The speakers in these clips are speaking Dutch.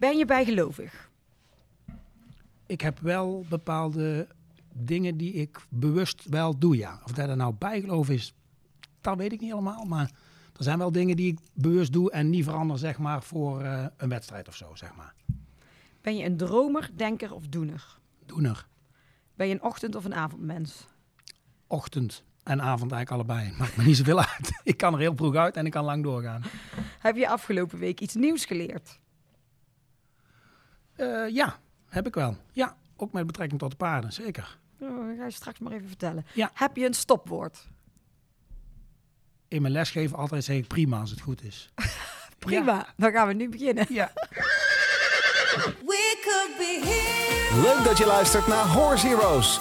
Ben je bijgelovig? Ik heb wel bepaalde dingen die ik bewust wel doe, ja. Of dat er nou bijgeloof is, dat weet ik niet helemaal. Maar er zijn wel dingen die ik bewust doe en niet verander, zeg maar, voor eh, een wedstrijd of zo, zeg maar. Ben je een dromer, denker of doener? Doener. Ben je een ochtend- of een avondmens? Ochtend en avond eigenlijk allebei. Maakt me niet zoveel uit. Ik kan er heel vroeg uit en ik kan lang doorgaan. Heb je afgelopen week iets nieuws geleerd? Eh, ja, heb ik wel. Ja, ook met betrekking tot de paarden, zeker. Oh, dat ga je straks maar even vertellen. Ja. Heb je een stopwoord? In mijn lesgeven altijd zeg ik prima als het goed is. Prima, dan gaan we nu beginnen. Ja. We could be here. Leuk dat je luistert naar Horse Heroes.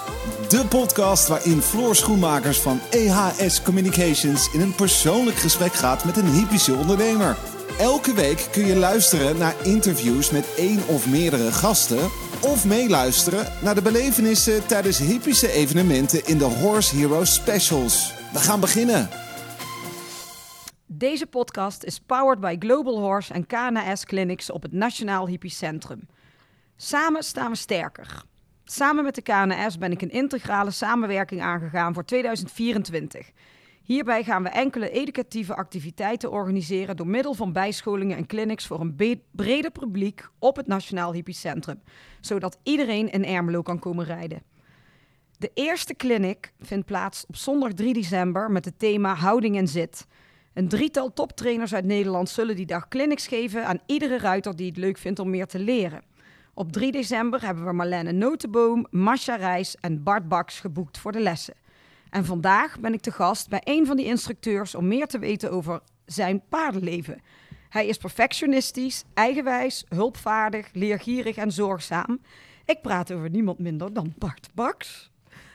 De podcast waarin Floor Schoenmakers van EHS Communications in een persoonlijk gesprek gaat met een hypische ondernemer. Elke week kun je luisteren naar interviews met één of meerdere gasten. Of meeluisteren naar de belevenissen tijdens hypische evenementen in de Horse Heroes Specials. We gaan beginnen. Deze podcast is powered by Global Horse en KNS Clinics op het Nationaal Hippisch Centrum. Samen staan we sterker. Samen met de KNS ben ik een integrale samenwerking aangegaan voor 2024. Hierbij gaan we enkele educatieve activiteiten organiseren door middel van bijscholingen en clinics voor een breder publiek op het Nationaal Hippisch Centrum, zodat iedereen in Ermelo kan komen rijden. De eerste clinic vindt plaats op zondag 3 december met het thema Houding en Zit. Een drietal toptrainers uit Nederland zullen die dag clinics geven aan iedere ruiter die het leuk vindt om meer te leren. Op 3 december hebben we Marlene Notenboom, Masha Reis en Bart Baks geboekt voor de lessen. En vandaag ben ik te gast bij een van die instructeurs om meer te weten over zijn paardenleven. Hij is perfectionistisch, eigenwijs, hulpvaardig, leergierig en zorgzaam. Ik praat over niemand minder dan Bart Baks.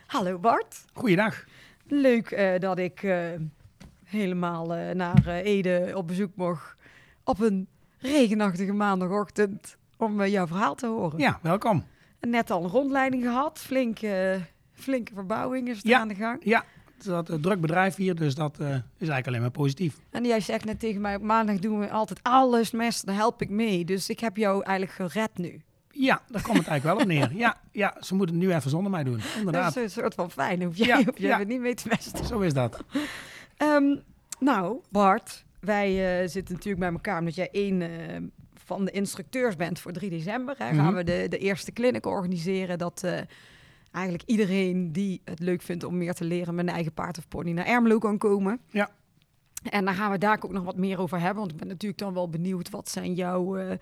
Hallo Bart. Goeiedag. Leuk eh, dat ik eh, helemaal eh, naar Ede op bezoek mocht op een regenachtige maandagochtend om jouw verhaal te horen. Ja, welkom. Net al een rondleiding gehad, flinke, flinke verbouwing is er Ja. aan de gang. Ja, dat een druk bedrijf hier, dus dat eh, is eigenlijk alleen maar positief. En jij zegt net tegen mij, op maandag doen we altijd alles mes, daar help ik mee. Dus ik heb jou eigenlijk gered nu. Ja, daar komt het eigenlijk wel op neer. Ja, ja, ze moeten het nu even zonder mij doen. Dat Inderdaad, is een soort van fijn, hoef jij, Ja, hoef jij ja. niet mee te mesten. zo is dat. Ehm, nou, Bart, wij eh, zitten natuurlijk bij elkaar omdat jij één eh, van de instructeurs bent voor 3 december. Hè, gaan Mhm. we de, de eerste clinic organiseren dat eh, eigenlijk iedereen die het leuk vindt om meer te leren met een eigen paard of pony naar Ermelo kan komen. Ja. En daar gaan we daar ook nog wat meer over hebben, want ik ben natuurlijk dan wel benieuwd wat zijn jouw eh,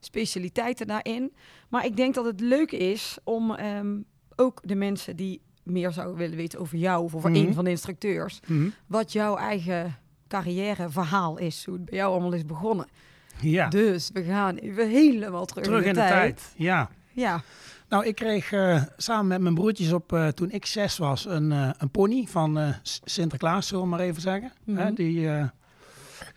specialiteiten daarin. Maar ik denk dat het leuk is om ehm, ook de mensen die meer zouden willen weten over jou of over Mhm. een van de instructeurs, Mhm. wat jouw eigen carrièreverhaal is, hoe het bij jou allemaal is begonnen. Ja, Dus we gaan even helemaal terug, terug in de tijd. Ja. Ja, Nou, ik kreeg eh, samen met mijn broertjes op, eh, toen ik zes was, een, eh, een pony van Sinterklaas, zullen we maar even zeggen. Mhm. Die,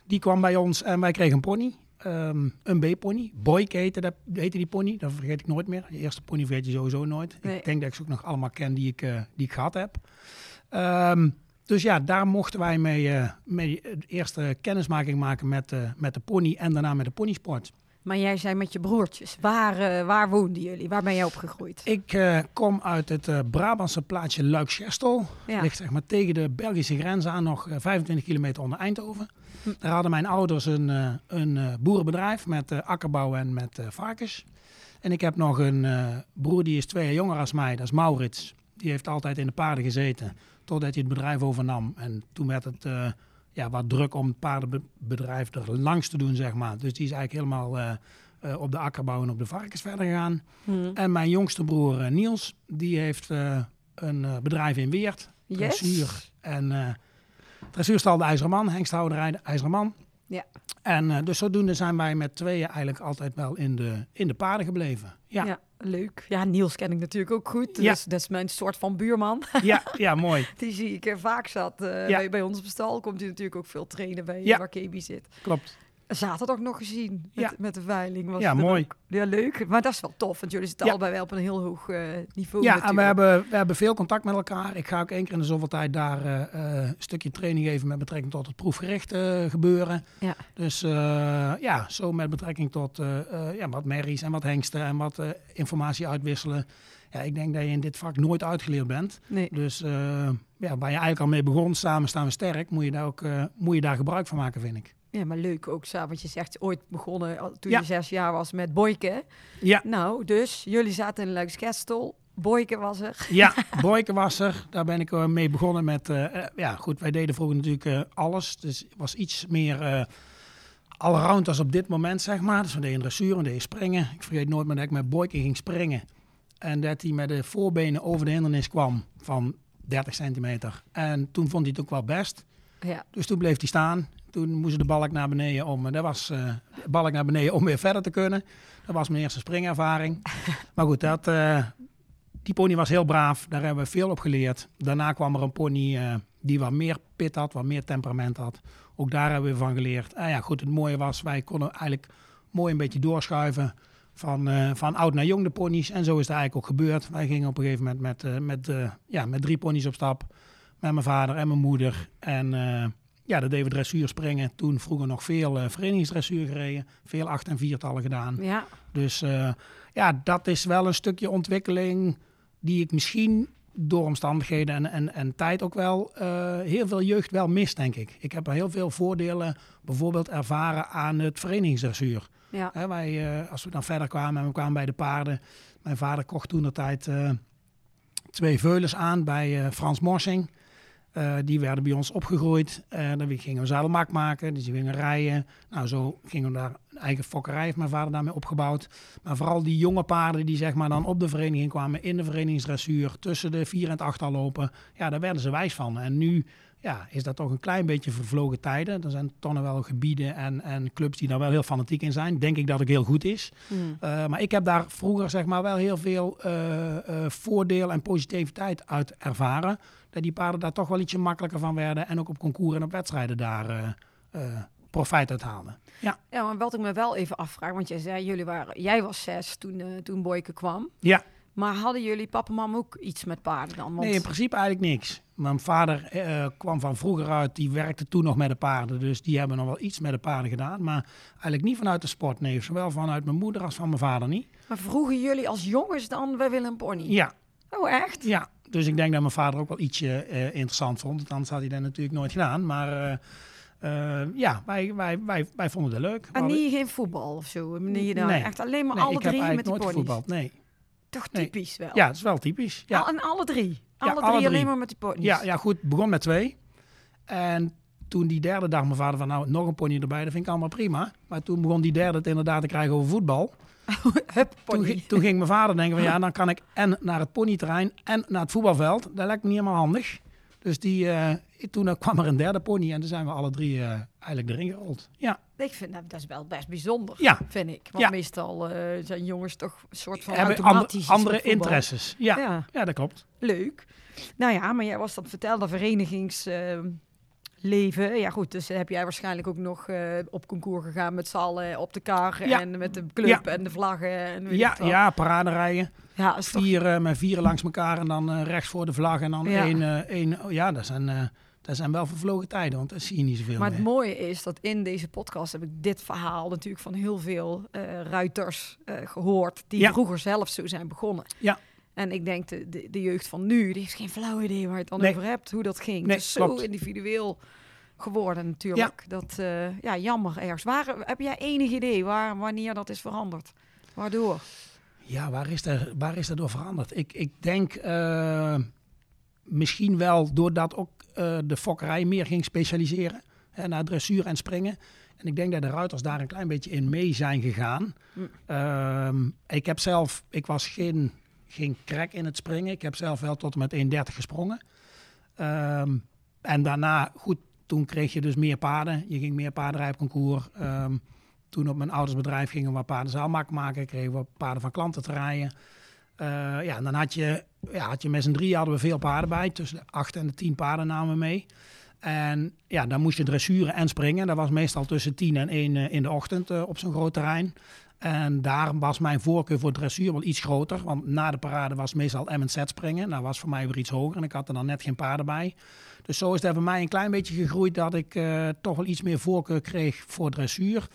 die kwam bij ons en wij kregen een pony. Ehm, een B-pony. Boyk heette, dat, heette die pony. Dat vergeet ik nooit meer. De eerste pony vergeet je sowieso nooit. Nee. Ik denk dat ik ze ook nog allemaal ken die ik, die ik gehad heb. Ehm, dus ja, daar mochten wij mee, mee de eerste kennismaking maken met, met de pony en daarna met de ponysport. Maar jij zei met je broertjes. Waar, eh, waar woonden jullie? Waar ben jij opgegroeid? Ik eh, kom uit het eh, Brabantse plaatsje Luik-Scherstol. Ja. Ligt zeg maar tegen de Belgische grens aan, nog eh, 25 kilometer onder Eindhoven. Daar hadden mijn ouders een, een boerenbedrijf met akkerbouw en met varkens. En ik heb nog een broer die is twee jaar jonger als mij, dat is Maurits. Die heeft altijd in de paarden gezeten, totdat hij het bedrijf overnam. En toen werd het ja, wat druk om het paardenbedrijf er langs te doen, zeg maar. Dus die is eigenlijk helemaal eh, eh, op de akkerbouw en op de varkens verder gegaan. Hm. En mijn jongste broer eh, Niels, die heeft een bedrijf in Weert. Yes. Dressuur. En eh dressuurstal de IJzeren Man, hengsthouderij de IJzeren Man. Ja. En eh, dus zodoende zijn wij met tweeën eigenlijk altijd wel in de, in de paarden gebleven. Ja, Ja. ja, leuk. Ja, Niels ken ik natuurlijk ook goed. Dus Ja. dat is mijn soort van buurman. ja, mooi. Die zie ik er vaak zat. eh, Ja. bij, bij ons op stal komt hij natuurlijk ook veel trainen bij Ja. waar Kebi zit. Klopt. Zaterdag nog gezien met, Ja. met de veiling. Was Ja, mooi. ook. Ja, leuk. Maar dat is wel tof, want jullie zitten Ja. allebei wel op een heel hoog eh, niveau Ja, en we hebben, we hebben veel contact met elkaar. Ik ga ook één keer in de zoveel tijd daar eh, eh, een stukje training geven met betrekking tot het proefgericht gebeuren. Ja. Dus ja, zo met betrekking tot ja, wat merries en wat hengsten en wat informatie uitwisselen. Ja, ik denk dat je in dit vak nooit uitgeleerd bent. Nee. Dus ja, waar je eigenlijk al mee begon, samen staan we sterk, moet je daar ook moet je daar gebruik van maken, vind ik. Ja, maar leuk ook want je zegt ooit begonnen toen Ja. je zes jaar was met Boyke. Ja, Nou, dus jullie zaten in Luikskestel. Boyke was er. Ja, Boyke was er. Daar ben ik eh, mee begonnen met... eh, eh, ja, goed, wij deden vroeger natuurlijk alles. Dus het was iets meer eh allround als op dit moment, zeg maar. Dus we deden dressuur, we deden springen. Ik vergeet nooit meer dat ik met Boyke ging springen. En dat hij met de voorbenen over de hindernis kwam van 30 centimeter. En toen vond hij het ook wel best. Ja. Dus toen bleef hij staan. Toen moest de balk naar beneden om, dat was, eh, balk naar beneden om weer verder te kunnen. Dat was mijn eerste springervaring. maar goed, dat, eh, die pony was heel braaf. Daar hebben we veel op geleerd. Daarna kwam er een pony eh, die wat meer pit had, wat meer temperament had. Ook daar hebben we van geleerd. En ja, goed, het mooie was, wij konden eigenlijk mooi een beetje doorschuiven van, eh, van oud naar jong de ponies. En zo is het eigenlijk ook gebeurd. Wij gingen op een gegeven moment met, eh, met, eh, ja, met drie ponies op stap. Met mijn vader en mijn moeder. En eh, ja, dat deden we dressuur springen. Toen vroeger nog veel eh, verenigingsdressuur gereden. Veel acht- en viertallen gedaan. Ja. Dus eh, ja, dat is wel een stukje ontwikkeling die ik misschien door omstandigheden en, en, en tijd ook wel eh, heel veel jeugd wel mis, denk ik. Ik heb er heel veel voordelen bijvoorbeeld ervaren aan het verenigingsdressuur. Ja. Hè, wij, als we dan verder kwamen en we kwamen bij de paarden. Mijn vader kocht toen de tijd twee veulens aan bij Frans Morsing. Eh, die werden bij ons opgegroeid. Eh dan gingen we zadelmak maken, dus die gingen rijden. Nou, zo gingen we daar een eigen fokkerij, heeft mijn vader daarmee opgebouwd. Maar vooral die jonge paarden die zeg maar dan op de vereniging kwamen, in de verenigingsdressuur, tussen de vier en het acht al lopen. Ja, daar werden ze wijs van. En nu ja, is dat toch een klein beetje vervlogen tijden. Er zijn toch nog wel gebieden en, en clubs die daar wel heel fanatiek in zijn. Denk ik dat het heel goed is. Hmm. Uh, maar ik heb daar vroeger zeg maar wel heel veel uh, uh, voordeel en positiviteit uit ervaren. Dat die paarden daar toch wel ietsje makkelijker van werden. En ook op concours en op wedstrijden daar uh, profijt uit haalden. Ja. ja, maar wat ik me wel even afvraag. Want jij zei, jullie waren, jij was zes toen, uh, toen Boyke kwam. Ja. Maar hadden jullie papa en mam ook iets met paarden dan? Want... Nee, in principe eigenlijk niks. Mijn vader uh, kwam van vroeger uit, die werkte toen nog met de paarden. Dus die hebben nog wel iets met de paarden gedaan. Maar eigenlijk niet vanuit de sport. Nee, zowel vanuit mijn moeder als van mijn vader niet. Maar vroegen jullie als jongens dan, wij willen een pony? Ja. Oh, echt? Ja. Dus ik denk dat mijn vader ook wel ietsje uh, interessant vond. Want anders had hij dat natuurlijk nooit gedaan. Maar... Uh, ja, wij, wij, wij, wij vonden het leuk. En niet geen voetbal of zo? Nee, dan nee. echt alleen maar nee, alle drie met nooit ponies? nee. Toch typisch wel? Ja, het is wel typisch. Ja. Al, en alle drie? Ja, Alle, drie alle drie alleen maar met die ponies? Ja, ja, goed. Begon met twee. En toen die derde dag mijn vader van nou nog een pony erbij, dat vind ik allemaal prima. Maar toen begon die derde het inderdaad te krijgen over voetbal. Hup, toen, ging, toen ging mijn vader denken van ja, dan kan ik en naar het ponyterrein en naar het voetbalveld. Dat lijkt me niet helemaal handig. Dus die, uh, toen kwam er een derde pony en toen zijn we alle drie uh, eigenlijk erin gerold. Ja. Ik vind dat, dat is wel best bijzonder, ja. vind ik. Want ja. meestal zijn jongens toch een soort van Hebben automatisch andere, andere interesses. Ja. ja. Ja. dat klopt. Leuk. Nou ja, maar jij was dat vertelde verenigingsleven. ja goed, dus heb jij waarschijnlijk ook nog uh, op concours gegaan met z'n allen op de kar ja. en met de club en de vlaggen. En weet ja, ja, paraderijden. Ja, Vier uh, met vieren langs elkaar en dan uh, rechts voor de vlag en dan ja. één, één. Oh, ja, dat zijn, dat zijn wel vervlogen tijden, want dat zie je niet zoveel Maar meer. het mooie is dat in deze podcast heb ik dit verhaal natuurlijk van heel veel ruiters gehoord die vroeger zelf zo zijn begonnen. Ja. En ik denk, de, de, de, jeugd van nu, die heeft geen flauw idee waar je het dan nee. over hebt, hoe dat ging. Nee, het is zo individueel geworden natuurlijk. Ja. Dat, uh, ja, jammer ergens. Waar, heb jij enig idee waar, wanneer dat is veranderd? Waardoor? Ja, waar is, er, waar is dat door veranderd? Ik, ik denk uh, misschien wel doordat ook uh, de fokkerij meer ging specialiseren. Hè, naar dressuur en springen. En ik denk dat de ruiters daar een klein beetje in mee zijn gegaan. Mm. Uh, ik heb zelf, ik was geen geen krek in het springen. Ik heb zelf wel tot en met 1,30 gesprongen. Um, en daarna, goed, toen kreeg je dus meer paarden. Je ging meer paardenrijpconcours. Um, toen op mijn ouders bedrijf gingen we paardenzaalmak maken. Kregen we paarden van klanten te rijden. Uh, ja, en dan had je, ja, had je met z'n drie hadden we veel paarden bij. Tussen de acht en de tien paarden namen we mee. En ja, dan moest je dressuren en springen. Dat was meestal tussen 10 en 1 eh, in de ochtend eh, op zo'n groot terrein. En daar was mijn voorkeur voor dressuur wel iets groter. Want na de parade was meestal M&Z springen. Dat was voor mij weer iets hoger. En ik had er dan net geen paarden bij. Dus zo is het bij mij een klein beetje gegroeid dat ik eh, toch wel iets meer voorkeur kreeg voor dressuur.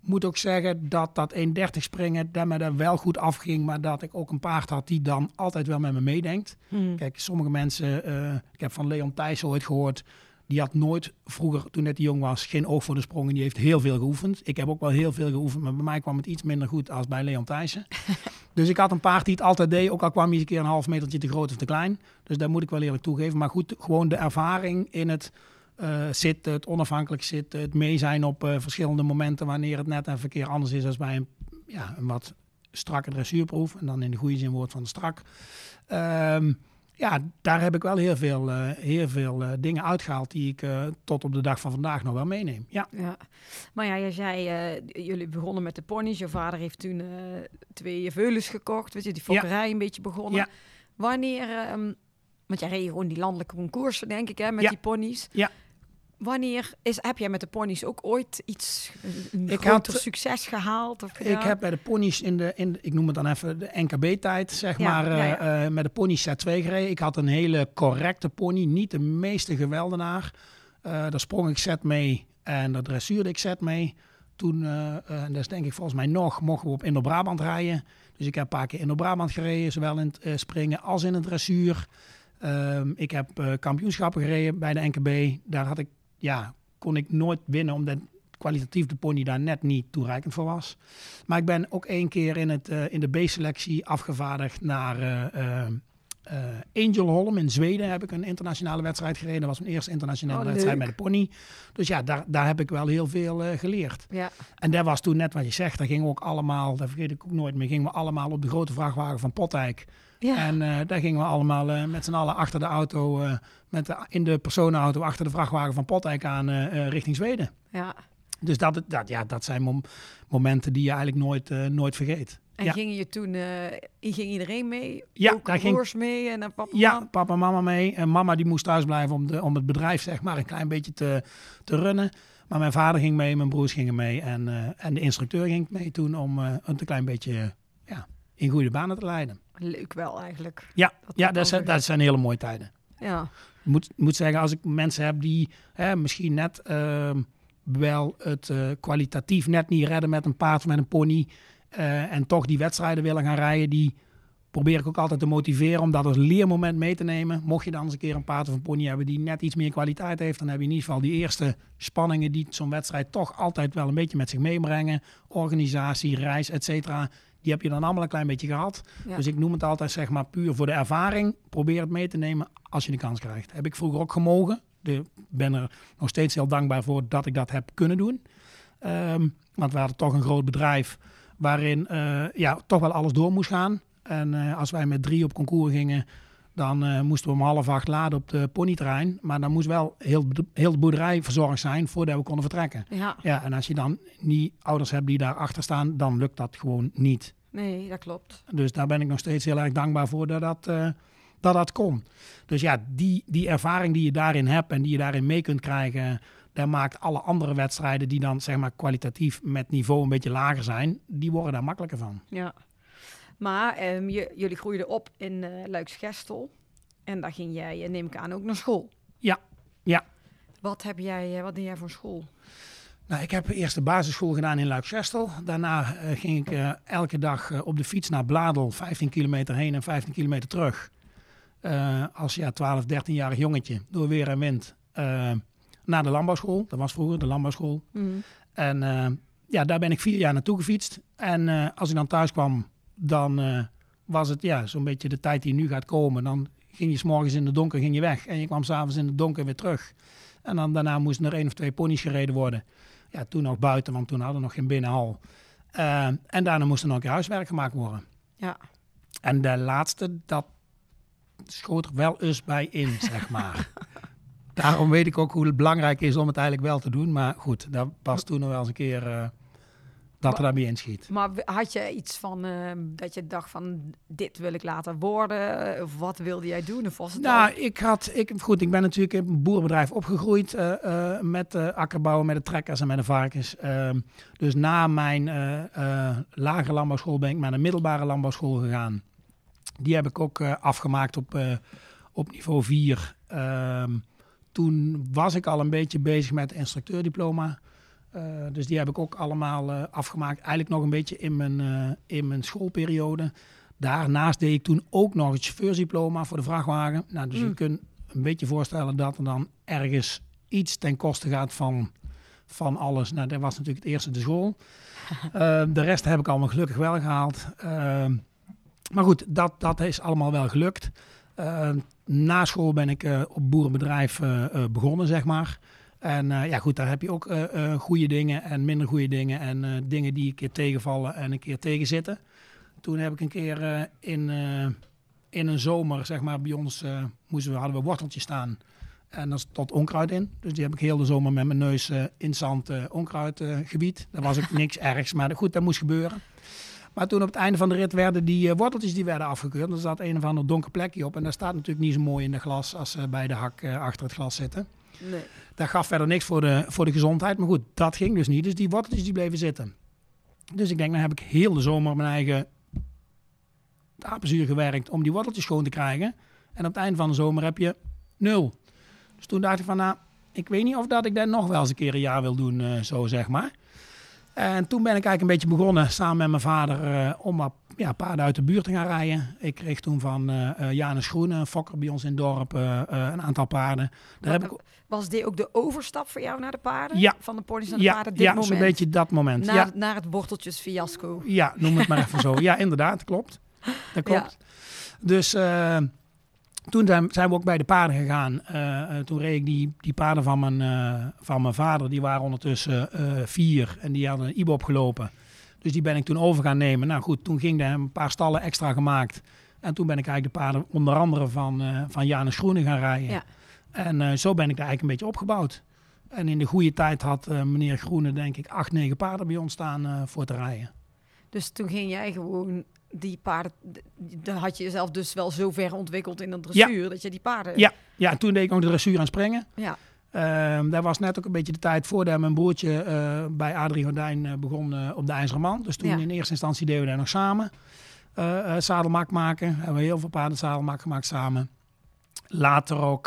Moet ook zeggen dat dat 1,30 springen, dat me daar wel goed afging. Maar dat ik ook een paard had die dan altijd wel met me meedenkt. Kijk, sommige mensen, eh, ik heb van Leon Thijs ooit gehoord. Die had nooit vroeger, toen net jong was, geen oog voor de sprong. En die heeft heel veel geoefend. Ik heb ook wel heel veel geoefend, maar bij mij kwam het iets minder goed als bij Leon Thijssen. dus ik had een paard die het altijd deed, ook al kwam hij eens een keer een half metertje te groot of te klein. Dus daar moet ik wel eerlijk toegeven. Maar goed, gewoon de ervaring in het eh, zitten, het onafhankelijk zitten, het mee zijn op eh, verschillende momenten wanneer het net even een keer anders is als bij een, ja, een wat strakke dressuurproef. En dan in de goede zin woord van strak. Ehm, ja, daar heb ik wel heel veel, eh, heel veel eh, dingen uitgehaald die ik eh, tot op de dag van vandaag nog wel meeneem. Ja, Ja, maar ja, je zei, jullie begonnen met de ponies. Je vader heeft toen twee veulens gekocht, weet je, die fokkerij een beetje begonnen. Ja. Wanneer, ehm, want jij reed gewoon die landelijke concoursen, denk ik, hè, met die ponies. Ja. Wanneer is, heb jij met de ponies ook ooit iets, Ik had- succes gehaald? Of ik heb bij de ponies in de, in de- ik noem het dan even de NKB-tijd, zeg Ja, maar, ja, eh, ja. eh, met de ponies Z2 gereden. Ik had een hele correcte pony, niet de meeste geweldenaar. Eh daar sprong ik zet mee en daar dressuurde ik zet mee. Toen, eh, en dat is denk ik volgens mij nog, mochten we op Indo-Brabant rijden. Dus ik heb een paar keer Indo-Brabant gereden, zowel in het springen als in het dressuur. Ehm, ik heb kampioenschappen gereden bij de NKB. Daar had ik, ja, kon ik nooit winnen, omdat kwalitatief de pony daar net niet toereikend voor was. Maar ik ben ook één keer in, het, eh, in de B-selectie afgevaardigd naar eh, Angel Holm in Zweden. Heb ik een internationale wedstrijd gereden. Dat was mijn eerste internationale Oh, wedstrijd leuk. met de pony. Dus ja, daar, daar heb ik wel heel veel geleerd. Ja, En dat was toen net wat je zegt. Daar gingen we ook allemaal, dat vergeet ik ook nooit meer, gingen we allemaal op de grote vrachtwagen van Potdijk. Ja. En eh, daar gingen we allemaal eh, met z'n allen achter de auto, eh, met de, in de personenauto achter de vrachtwagen van Potdijk aan richting Zweden. ja. Dus dat, dat, ja, dat zijn mom- momenten die je eigenlijk nooit, nooit vergeet. En ja. ging je toen, ging iedereen mee? Ja, ook daar ging- mee en dan papa? Ja, papa en mama mee. En mama die moest thuis blijven om, de, om het bedrijf zeg maar een klein beetje te, te runnen. Maar mijn vader ging mee, mijn broers gingen mee. En, en de instructeur ging mee toen om het een klein beetje ja, in goede banen te leiden. Leuk wel eigenlijk. Ja, Dat ja dat zijn, dat zijn hele mooie tijden. Ja, Ik moet, moet zeggen, als ik mensen heb die hè, misschien net ehm, wel het eh, kwalitatief net niet redden met een paard of met een pony. eh, en toch die wedstrijden willen gaan rijden, die probeer ik ook altijd te motiveren om dat als leermoment mee te nemen. Mocht je dan eens een keer een paard of een pony hebben die net iets meer kwaliteit heeft, dan heb je in ieder geval die eerste spanningen die zo'n wedstrijd toch altijd wel een beetje met zich meebrengen. Organisatie, reis, et cetera. Die heb je dan allemaal een klein beetje gehad. Ja. Dus ik noem het altijd zeg maar puur voor de ervaring. Probeer het mee te nemen als je de kans krijgt. Heb ik vroeger ook gemogen. Ik ben er nog steeds heel dankbaar voor dat ik dat heb kunnen doen. Ehm, want we hadden toch een groot bedrijf waarin eh, ja, toch wel alles door moest gaan. En eh, als wij met drie op concours gingen, dan eh, moesten we om half acht laden op de ponyterrein. Maar dan moest wel heel, heel de boerderij verzorgd zijn voordat we konden vertrekken. ja. Ja, en als je dan niet ouders hebt die daar achter staan, dan lukt dat gewoon niet. Nee, dat klopt. Dus daar ben ik nog steeds heel erg dankbaar voor dat dat, eh, dat, dat kon. Dus ja, die, die ervaring die je daarin hebt en die je daarin mee kunt krijgen, daar maakt alle andere wedstrijden die dan zeg maar kwalitatief met niveau een beetje lager zijn, die worden daar makkelijker van. Ja. Maar ehm, je, jullie groeiden op in eh Luiksgestel. En daar ging jij, eh, neem ik aan, ook naar school. Ja, ja. Wat heb jij, eh, wat deed jij voor school? Nou, ik heb eerst de basisschool gedaan in Luikzestel. Daarna ging ik elke dag op de fiets naar Bladel, 15 kilometer heen en 15 kilometer terug. Als ja, 12, 13-jarig jongetje, door weer en wind, naar de landbouwschool. Dat was vroeger de landbouwschool. En eh, ja, daar ben ik vier jaar naartoe gefietst. En als ik dan thuis kwam, dan eh, was het ja, zo'n beetje de tijd die nu gaat komen. Dan ging je s'morgens in de donker ging je weg. En je kwam s'avonds in de donker weer terug. En dan daarna moesten er één of twee ponies gereden worden. Ja, toen nog buiten, want toen hadden we nog geen binnenhal. Eh, en daarna moest er nog een keer huiswerk gemaakt worden. Ja. En de laatste, dat schoot er wel eens bij in, zeg maar. Daarom weet ik ook hoe het belangrijk is om het eigenlijk wel te doen. Maar goed, dat was toen nog wel eens een keer... eh, dat er daarbij inschiet. Maar had je iets van eh, dat je dacht van dit wil ik later worden? Of wat wilde jij doen? Of was het Nou, ik had, ik, goed, ik ben natuurlijk in een boerenbedrijf opgegroeid eh, eh, met eh akkerbouwen, met de trekkers en met de varkens. Ehm, dus na mijn eh, eh, lage landbouwschool ben ik naar de middelbare landbouwschool gegaan. Die heb ik ook afgemaakt op, op niveau 4. Ehm, toen was ik al een beetje bezig met het instructeurdiploma. Eh, dus die heb ik ook allemaal eh, afgemaakt. Eigenlijk nog een beetje in mijn, eh, in mijn schoolperiode. Daarnaast deed ik toen ook nog het chauffeursdiploma voor de vrachtwagen. Nou, dus je Mm. kunt een beetje voorstellen dat er dan ergens iets ten koste gaat van, van alles. Nou, dat was natuurlijk het eerste de school. De rest heb ik allemaal gelukkig wel gehaald. Ehm, maar goed, dat, dat is allemaal wel gelukt. Ehm, na school ben ik op boerenbedrijf begonnen, zeg maar. En eh, ja, goed, daar heb je ook eh, eh, goede dingen en minder goede dingen. En dingen die een keer tegenvallen en een keer tegenzitten. Toen heb ik een keer in, in een zomer, zeg maar, bij ons moesten we, hadden we worteltjes staan. En daar stond onkruid in. Dus die heb ik heel de zomer met mijn neus in zand onkruidgebied. Daar was ook niks ergs, maar goed, dat moest gebeuren. Maar toen op het einde van de rit werden die worteltjes die werden afgekeurd. Er zat een of ander donker plekje op. En daar staat natuurlijk niet zo mooi in de glas als ze bij de hak achter het glas zitten. Nee. Dat gaf verder niks voor de, voor de gezondheid. Maar goed, dat ging dus niet. Dus die worteltjes die bleven zitten. Dus ik denk, nou heb ik heel de zomer mijn eigen apenzuur gewerkt om die worteltjes schoon te krijgen. En op het eind van de zomer heb je nul. Dus toen dacht ik van, nou, ik weet niet of dat ik dat nog wel eens een keer een jaar wil doen, eh, zo zeg maar. En toen ben ik eigenlijk een beetje begonnen samen met mijn vader eh, om ja, paarden uit de buurt te gaan rijden. Ik kreeg toen van eh, Janus Groene, een fokker bij ons in het dorp, eh, een aantal paarden. Daar heb ik Was dit ook de overstap voor jou naar de paarden? Ja. Van de ponies naar de ja, paarden? Dit ja moment? zo'n beetje dat moment. Naar, ja, naar het worteltjesfiasco. ja, noem het maar even zo. Ja, inderdaad, klopt. Dat klopt. Dus toen zijn, zijn we ook bij de paarden gegaan. Toen reed ik die, die paarden van mijn, van mijn vader. Die waren ondertussen vier en die hadden een IBO opgelopen. Dus die ben ik toen over gaan nemen. Nou goed, toen ging er een paar stallen extra gemaakt. En toen ben ik eigenlijk de paarden onder andere van, eh van Janus Groene gaan rijden. Ja. En eh, zo ben ik daar eigenlijk een beetje opgebouwd. En in de goede tijd had eh, meneer Groene denk ik acht, negen paarden bij ons staan voor te rijden. Dus toen ging jij gewoon die paarden... Dan had je jezelf dus wel zo ver ontwikkeld in de dressuur... dat je die paarden... Ja. Ja, toen deed ik ook de dressuur aan springen. Ja. Ehm dat was net ook een beetje de tijd voordat mijn broertje eh, bij Adrie Gordijn eh, begon eh, op de IJzeren. Dus toen Ja. in eerste instantie deden we daar nog samen. zadelmak maken. Hebben we heel veel paarden zadelmak gemaakt samen. Later ook,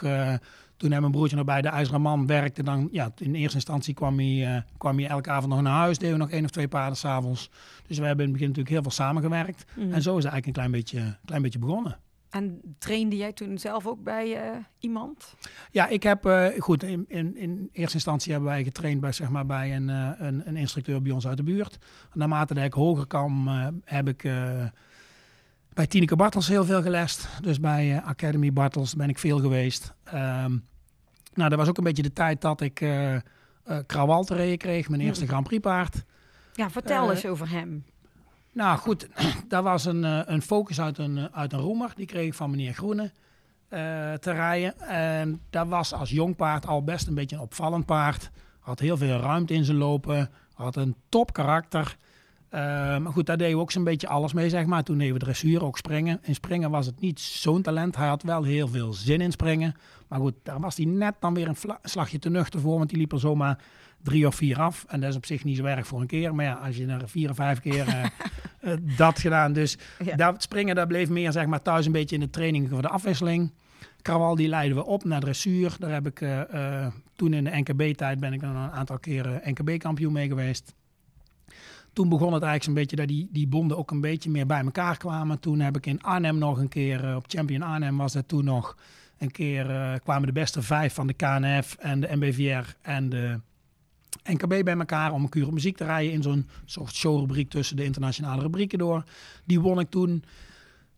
toen hij mijn broertje nog bij de IJzeren Man werkte, dan ja, in eerste instantie kwam hij, kwam hij elke avond nog naar huis. Deden we nog één of twee paarden s'avonds. Dus we hebben in het begin natuurlijk heel veel samengewerkt. Mhm. En zo is het eigenlijk een klein beetje, klein beetje begonnen. En trainde jij toen zelf ook bij eh, iemand? Ja, ik heb, eh, goed, in, in, in eerste instantie hebben wij getraind bij, zeg maar, bij een, eh, een, een instructeur bij ons uit de buurt. Naarmate dat ik hoger kwam, heb ik bij Tineke Bartels heel veel gelest. Dus bij Academy Bartels ben ik veel geweest. Ehm, nou, dat was ook een beetje de tijd dat ik Krawal te rijden kreeg, mijn eerste Mm. Grand Prix paard. Ja, vertel eens over hem. Nou goed, daar was een, eh, een focus uit een, eh, uit een roemer. Die kreeg ik van meneer Groene eh, te rijden. En dat was als jong paard al best een beetje een opvallend paard. Had heel veel ruimte in zijn lopen. Had een top karakter. Maar goed, daar deden we ook zo'n beetje alles mee, zeg maar. Toen deden we dressuur, ook springen. In springen was het niet zo'n talent. Hij had wel heel veel zin in springen. Maar goed, daar was hij net dan weer een slagje te nuchter voor. Want die liep er zomaar drie of vier af. En dat is op zich niet zo erg voor een keer. Maar ja, als je er vier of vijf keer eh, eh, dat gedaan. Dus Ja. dat springen, dat bleef meer zeg maar thuis een beetje in de training voor de afwisseling. Krawal, die leiden we op naar dressuur. Daar heb ik eh, toen in de NKB-tijd ben ik dan een aantal keren NKB-kampioen mee geweest. Toen begon het eigenlijk zo'n beetje dat die, die bonden ook een beetje meer bij elkaar kwamen. Toen heb ik in Arnhem nog een keer, op Champion Arnhem was dat toen nog een keer, kwamen de beste vijf van de KNF en de MBVR en de NKB bij elkaar om een kuur op muziek te rijden in zo'n soort showrubriek tussen de internationale rubrieken door. Die won ik toen.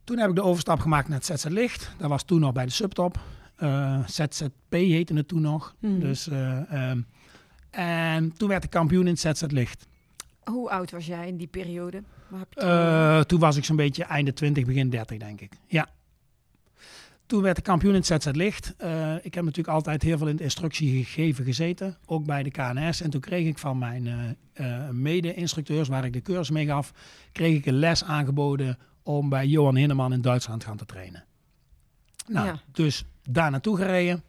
Toen heb ik de overstap gemaakt naar het ZZ Licht. Dat was toen nog bij de subtop. Eh, ZZP heette het toen nog. Mhm. Dus, eh, ehm, en toen werd ik kampioen in het ZZ Licht. Hoe oud was jij in die periode? Waar heb je over? Eh, toen was ik zo'n beetje einde 20, begin 30, denk ik. Ja. Toen werd ik kampioen in het ZZ Licht. Eh, ik heb natuurlijk altijd heel veel in de instructie gegeven gezeten, ook bij de KNS. En toen kreeg ik van mijn eh, eh, mede-instructeurs, waar ik de cursus mee gaf, kreeg ik een les aangeboden om bij Johan Hinneman in Duitsland gaan te trainen. Nou, Ja. dus daar naartoe gereden.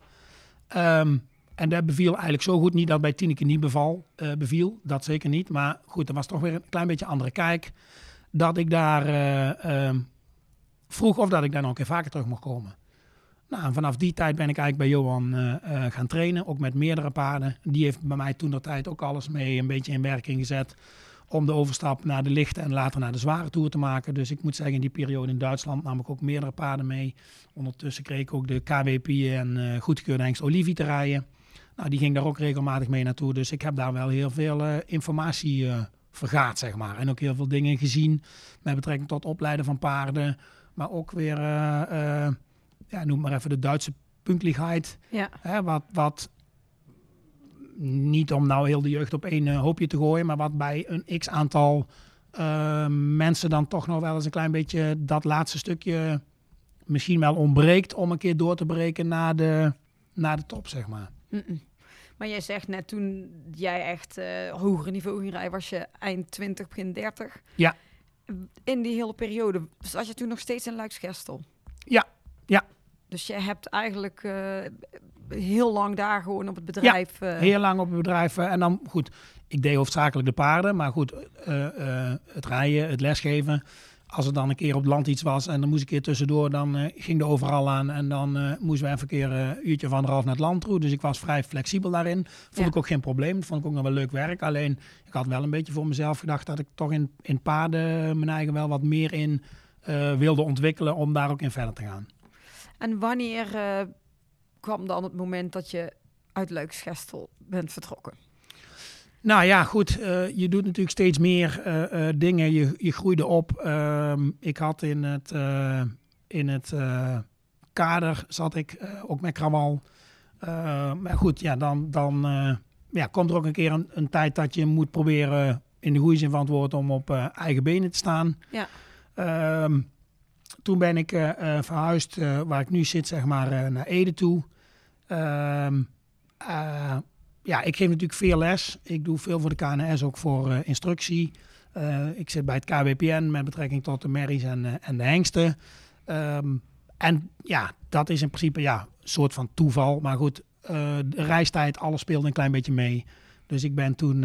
Ehm, en dat beviel eigenlijk zo goed. Niet dat bij Tineke niet beval, beviel, dat zeker niet. Maar goed, er was toch weer een klein beetje andere kijk. Dat ik daar eh, ehm, vroeg of dat ik daar nog een keer vaker terug mocht komen. Nou, vanaf die tijd ben ik eigenlijk bij Johan eh, eh, gaan trainen, ook met meerdere paarden. Die heeft bij mij toen de tijd ook alles mee een beetje in werking gezet om de overstap naar de lichte en later naar de zware toer te maken. Dus ik moet zeggen, in die periode in Duitsland nam ik ook meerdere paarden mee. Ondertussen kreeg ik ook de KWP en eh goedgekeurde hengst Olivier te rijden. Nou, die ging daar ook regelmatig mee naartoe. Dus ik heb daar wel heel veel informatie eh, vergaard, zeg maar. En ook heel veel dingen gezien met betrekking tot opleiden van paarden. Maar ook weer, ja, noem maar even de Duitse punktligheid. Ja. Hè, wat, wat niet om nou heel de jeugd op één eh, hoopje te gooien, maar wat bij een x aantal eh, mensen dan toch nog wel eens een klein beetje dat laatste stukje misschien wel ontbreekt om een keer door te breken naar de, naar de top, zeg maar. Maar jij zegt net toen jij echt eh hoger niveau ging rijden, was je eind 20, begin 30. Ja. In die hele periode zat je toen nog steeds in Luiksgestel. Ja, ja. Dus je hebt eigenlijk eh, heel lang daar gewoon op het bedrijf. eh, Heel lang op het bedrijf. eh, En dan goed, ik deed hoofdzakelijk de paarden. Maar goed, het rijden, het lesgeven. Als er dan een keer op het land iets was en dan moest ik keer tussendoor, dan ging de overal aan. En dan eh, moesten we even een keer een uurtje of anderhalf naar het land toe. Dus ik was vrij flexibel daarin. Vond Ja. ik ook geen probleem. Dat vond ik ook nog wel leuk werk. Alleen, ik had wel een beetje voor mezelf gedacht dat ik toch in, in paarden mijn eigen wel wat meer in wilde ontwikkelen om daar ook in verder te gaan. En wanneer eh, kwam dan het moment dat je uit Luiksgestel bent vertrokken? Nou ja, goed. eh, je doet natuurlijk steeds meer eh, dingen. Je, je groeide op. Ehm, ik had in het, in het kader zat ik ook met krawal. Eh, maar goed, ja, dan, dan ja, komt er ook een keer een, een tijd dat je moet proberen, in de goede zin van het woord, om op eigen benen te staan. Ja. Ehm, toen ben ik eh, eh, verhuisd, eh, waar ik nu zit, zeg maar, naar Ede toe. Ehm, eh, ja, ik geef natuurlijk veel les. Ik doe veel voor de KNS, ook voor instructie. Ik zit bij het KWPN met betrekking tot de merries en, en de hengsten. Ehm, en ja, dat is in principe ja, een soort van toeval. Maar goed, de reistijd, alles speelde een klein beetje mee. Dus ik ben toen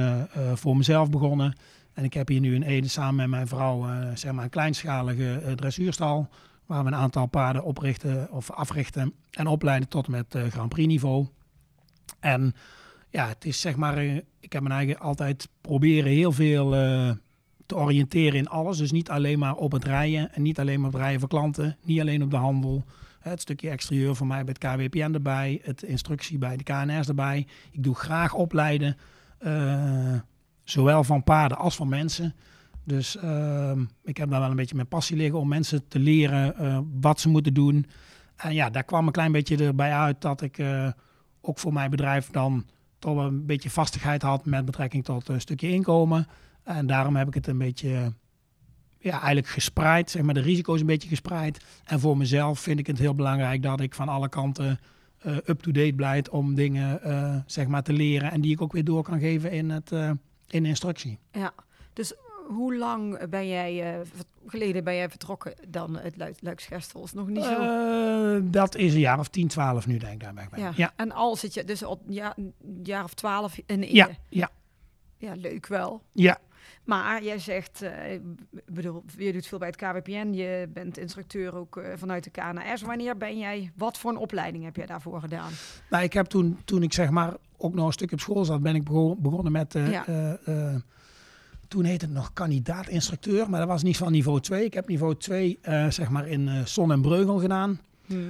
voor mezelf begonnen. En ik heb hier nu in Ede samen met mijn vrouw eh, zeg maar een kleinschalige eh, dressuurstal. Waar we een aantal paarden oprichten of africhten en opleiden tot met eh, Grand Prix niveau. En ja, het is zeg maar, ik heb mijn eigen altijd proberen heel veel te oriënteren in alles. Dus niet alleen maar op het rijden en niet alleen maar op het rijden voor klanten. Niet alleen op de handel. Het stukje exterieur voor mij bij het KWPN erbij. Het instructie bij de KNS erbij. Ik doe graag opleiden. Zowel van paarden als van mensen. Dus ehm, ik heb daar wel een beetje mijn passie liggen om mensen te leren eh, wat ze moeten doen. En ja, daar kwam een klein beetje erbij uit dat ik eh, ook voor mijn bedrijf dan toch wel een beetje vastigheid had met betrekking tot een stukje inkomen. En daarom heb ik het een beetje, ja, eigenlijk gespreid, zeg maar de risico's een beetje gespreid. En voor mezelf vind ik het heel belangrijk dat ik van alle kanten eh, up-to-date blijf om dingen, zeg maar, te leren. En die ik ook weer door kan geven in, het, in instructie. Ja, dus hoe lang ben jij ver- geleden ben jij vertrokken dan het Luiksgestel? Is nog niet zo. Eh, dat is een jaar of 10, 12 nu, denk ik, daar ben ik bij. ja. ja. En al zit je dus al ja, een jaar of twaalf in Ede. Ja, ja, Ja, leuk wel. ja. Maar jij zegt, eh, ik bedoel, je doet veel bij het KWPN, je bent instructeur ook vanuit de KNS. Wanneer ben jij, wat voor een opleiding heb jij daarvoor gedaan? Nou, ik heb toen, toen ik zeg maar ook nog een stuk op school zat, ben ik bego- begonnen met. eh, Ja. eh, eh, toen heette het nog kandidaat-instructeur, maar dat was niet van niveau 2. Ik heb niveau 2 eh, zeg maar in Son en Breugel gedaan.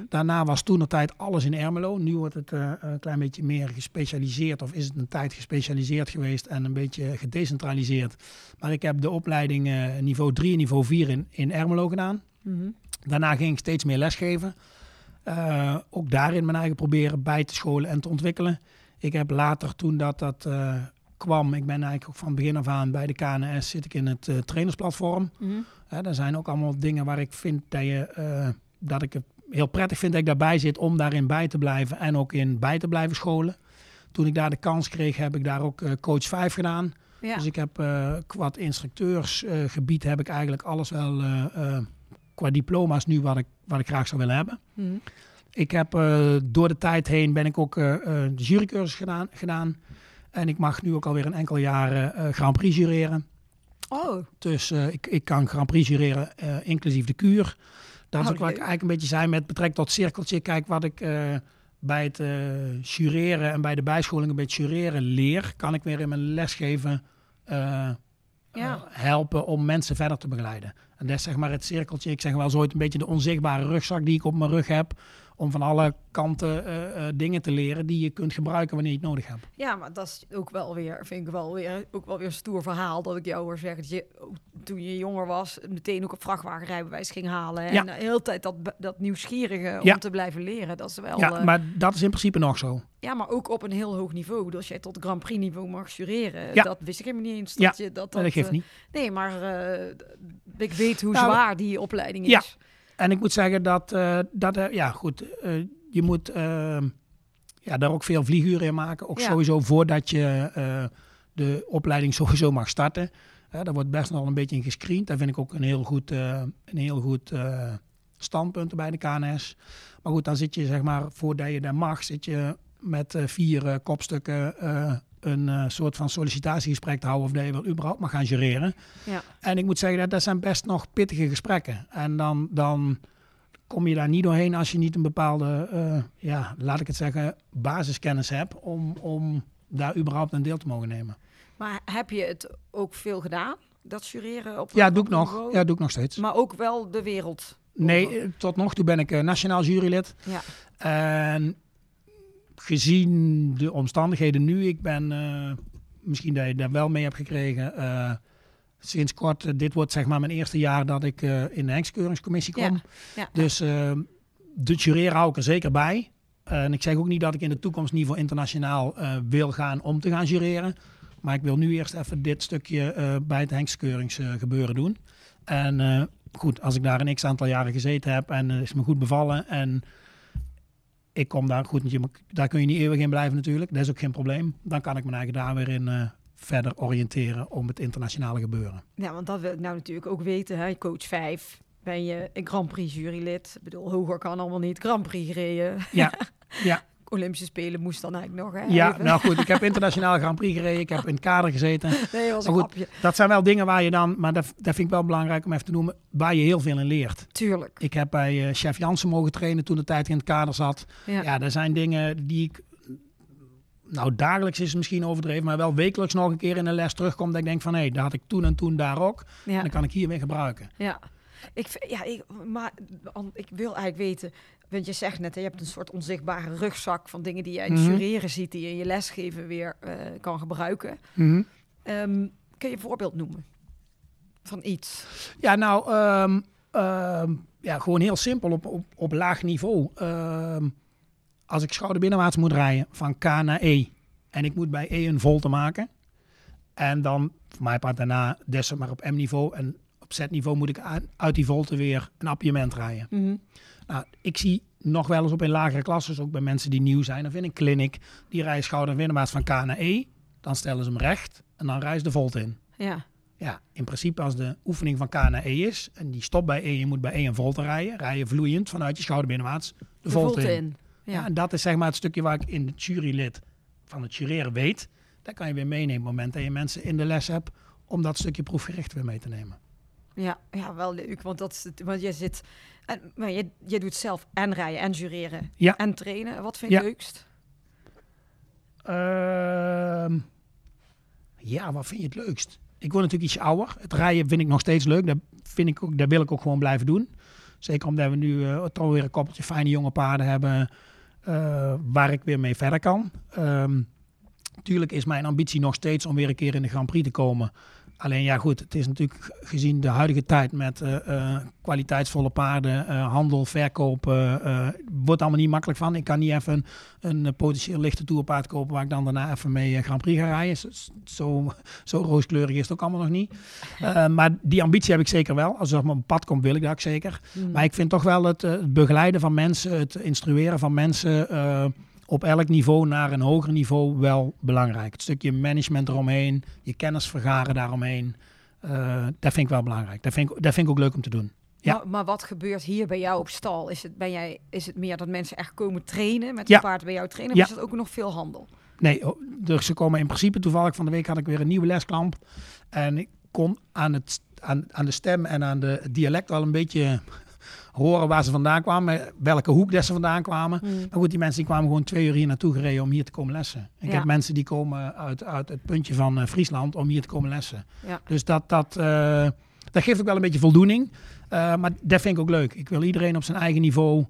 Daarna was toen de tijd alles in Ermelo. Nu wordt het een klein beetje meer gespecialiseerd, of is het een tijd gespecialiseerd geweest en een beetje gedecentraliseerd. Maar ik heb de opleiding niveau 3 en niveau 4 in, in Ermelo gedaan. Mhm. Daarna ging ik steeds meer lesgeven. Ook daarin mijn eigen proberen bij te scholen en te ontwikkelen. Ik heb later, toen dat, dat eh, kwam, ik ben eigenlijk ook van begin af aan bij de KNS, zit ik in het eh, trainersplatform. Hè, daar zijn ook allemaal dingen waar ik vind dat, je, eh, dat ik het heel prettig vind dat ik daarbij zit om daarin bij te blijven en ook in bij te blijven scholen. Toen ik daar de kans kreeg, heb ik daar ook coach 5 gedaan. Ja. Dus ik heb qua instructeursgebied heb ik eigenlijk alles wel qua diploma's nu wat ik, wat ik graag zou willen hebben. Mhm. Ik heb eh, door de tijd heen ben ik ook eh, eh, de jurycursus gedaan, gedaan. En ik mag nu ook alweer een enkel jaar eh, Grand Prix jureren. Oh, Dus ik, ik kan Grand Prix jureren, inclusief de kuur. Dat is Oh, ook wat ik eigenlijk een beetje zei met betrekking tot cirkeltje. Kijk, wat ik bij het jureren en bij de bijscholing een beetje jureren leer, kan ik weer in mijn lesgeven Ja. helpen om mensen verder te begeleiden. En dat is zeg maar het cirkeltje. Ik zeg wel eens ooit een beetje de onzichtbare rugzak die ik op mijn rug heb. Om van alle kanten eh, eh, dingen te leren die je kunt gebruiken wanneer je het nodig hebt. ja, maar dat is ook wel weer, vind ik wel weer, ook wel weer een stoer verhaal. Dat ik jou hoor zeggen dat je ook toen je jonger was, meteen ook een vrachtwagenrijbewijs ging halen. En Ja. de hele tijd dat, dat nieuwsgierige Ja. om te blijven leren. Dat is wel, Ja, eh, maar dat is in principe nog zo. ja, maar ook op een heel hoog niveau. Dus als jij tot Grand Prix niveau mag jureren, Ja. dat wist ik helemaal niet eens. Ja, Dat je, dat, Dat, dat geeft niet. Nee, maar ik weet hoe Nou, zwaar die opleiding ja. is. En ik moet zeggen dat, eh, dat eh, ja goed, eh, je moet eh, ja, daar ook veel vlieguren in maken. Ook Ja. sowieso voordat je de opleiding sowieso mag starten. Daar wordt best nog een beetje in gescreend. Dat vind ik ook een heel goed, een heel goed standpunt bij de KNS. Maar goed, dan zit je zeg maar, voordat je daar mag, zit je met vier kopstukken een eh, soort van sollicitatiegesprek te houden of dat je wel überhaupt mag gaan jureren. Ja. En ik moet zeggen, dat, dat zijn best nog pittige gesprekken. En dan, dan kom je daar niet doorheen als je niet een bepaalde, eh, ja, laat ik het zeggen, basiskennis hebt om, om daar überhaupt een deel te mogen nemen. Maar heb je het ook veel gedaan? Dat jureren op Ja, doe ik nog. Ja, doe ik nog steeds. Maar ook wel de wereld. Nee, eh, tot nog toe ben ik nationaal jurylid. Ja. En gezien de omstandigheden nu, ik ben, eh, misschien dat je daar wel mee hebt gekregen, eh, sinds kort, eh, dit wordt zeg maar mijn eerste jaar dat ik in de Hengstkeuringscommissie kom. Ja, ja. Dus de jureren hou ik er zeker bij. en ik zeg ook niet dat ik in de toekomst niet voor internationaal wil gaan om te gaan jureren. Maar ik wil nu eerst even dit stukje bij het Hengstkeuringsgebeuren doen. En goed, als ik daar een x aantal jaren gezeten heb en het is me goed bevallen en ik kom daar goed, daar kun je niet eeuwig in blijven natuurlijk. Dat is ook geen probleem. Dan kan ik me eigenlijk daar weer in eh, verder oriënteren om het internationale gebeuren. Ja, want dat wil ik nou natuurlijk ook weten. Hè? Coach 5 ben je een Grand Prix jurylid. Ik bedoel, hoger kan allemaal niet. Grand Prix gereden. Ja, ja, Olympische Spelen moest dan eigenlijk nog. Hè? ja. Even. nou goed, ik heb internationaal Grand Prix gereden. Ik heb in het kader gezeten. nee, dat was een Maar goed, grapje. Dat zijn wel dingen waar je dan, maar dat, dat vind ik wel belangrijk om even te noemen, waar je heel veel in leert. Tuurlijk. Ik heb bij eh, chef Jansen mogen trainen toen de tijd in het kader zat. Ja. Ja, er zijn dingen die ik, nou dagelijks is het misschien overdreven, maar wel wekelijks nog een keer in een les terugkom dat ik denk van hé, dat had ik toen en toen daar ook. En Ja. dan kan ik hier weer gebruiken. Ja. Ik, ja, ik, maar ik wil eigenlijk weten, want je zegt net, hè, je hebt een soort onzichtbare rugzak van dingen die je in het Mhm. jureren ziet, die je in je lesgeven weer eh, kan gebruiken. Mhm. Ehm, kun je een voorbeeld noemen van iets? Ja, nou, ehm, ehm, ja, gewoon heel simpel op, op, op laag niveau. Als ik schouderbinnenwaarts moet rijden van K naar E en ik moet bij E een volte maken. En dan, voor mij part daarna, des maar op M-niveau en op Z-niveau moet ik uit die volte weer een appiëment rijden. Nou, ik zie nog wel eens op in lagere klassen, ook bij mensen die nieuw zijn, of in een clinic, die rijden schouderbinnenwaarts van K naar E. Dan stellen ze hem recht en dan ze de volte in. Ja. Ja, in principe als de oefening van K naar E is en die stopt bij E, je moet bij E een volte rijden, rij je vloeiend vanuit je schouderbinnenwaarts de, De volte in. in. Ja. Ja. en dat is zeg maar het stukje waar ik in het jurylid van het jureren weet. Daar kan je weer meenemen op het moment dat je mensen in de les hebt om dat stukje proefgericht weer mee te nemen. Ja, ja, wel leuk, want dat is het, want je zit, en, maar je, je doet zelf en rijden en jureren Ja. en trainen. Wat vind je Ja. het leukst? Ehm, ja, wat vind je het leukst? Ik word natuurlijk iets ouder. Het rijden vind ik nog steeds leuk. Dat, vind ik ook, dat wil ik ook gewoon blijven doen. Zeker omdat we nu eh, toch weer een koppeltje fijne jonge paarden hebben eh, waar ik weer mee verder kan. Ehm tuurlijk is mijn ambitie nog steeds om weer een keer in de Grand Prix te komen. Alleen ja, goed, het is natuurlijk gezien de huidige tijd met eh, eh, kwaliteitsvolle paarden, eh, handel, verkoop, eh, wordt allemaal niet makkelijk van. Ik kan niet even een, een potentieel lichte toerpaard kopen waar ik dan daarna even mee Grand Prix ga rijden. Zo, zo, zo rooskleurig is het ook allemaal nog niet. Maar die ambitie heb ik zeker wel. Als het op mijn pad komt, wil ik dat ook zeker. Maar ik vind toch wel het, het begeleiden van mensen, het instrueren van mensen op elk niveau naar een hoger niveau wel belangrijk. Het stukje management eromheen, je kennis vergaren daaromheen. eh dat vind ik wel belangrijk. Dat vind ik, dat vind ik ook leuk om te doen. Ja. Maar, maar wat gebeurt hier bij jou op stal? Is het, ben jij, is het meer dat mensen echt komen trainen met Ja. een paard bij jou trainen? Of Ja. is het ook nog veel handel? Nee, dus ze komen in principe toevallig van de week had ik weer een nieuwe lesklamp. En ik kon aan, het, aan, aan de stem en aan de dialect wel een beetje horen waar ze vandaan kwamen. Welke hoek dat ze vandaan kwamen. Maar goed, die mensen die kwamen gewoon twee uur hier naartoe gereden om hier te komen lessen. Ik Ja. heb mensen die komen uit, uit het puntje van eh, Friesland om hier te komen lessen. Ja. Dus dat, dat, eh, dat geeft ook wel een beetje voldoening. Eh, maar dat vind ik ook leuk. Ik wil iedereen op zijn eigen niveau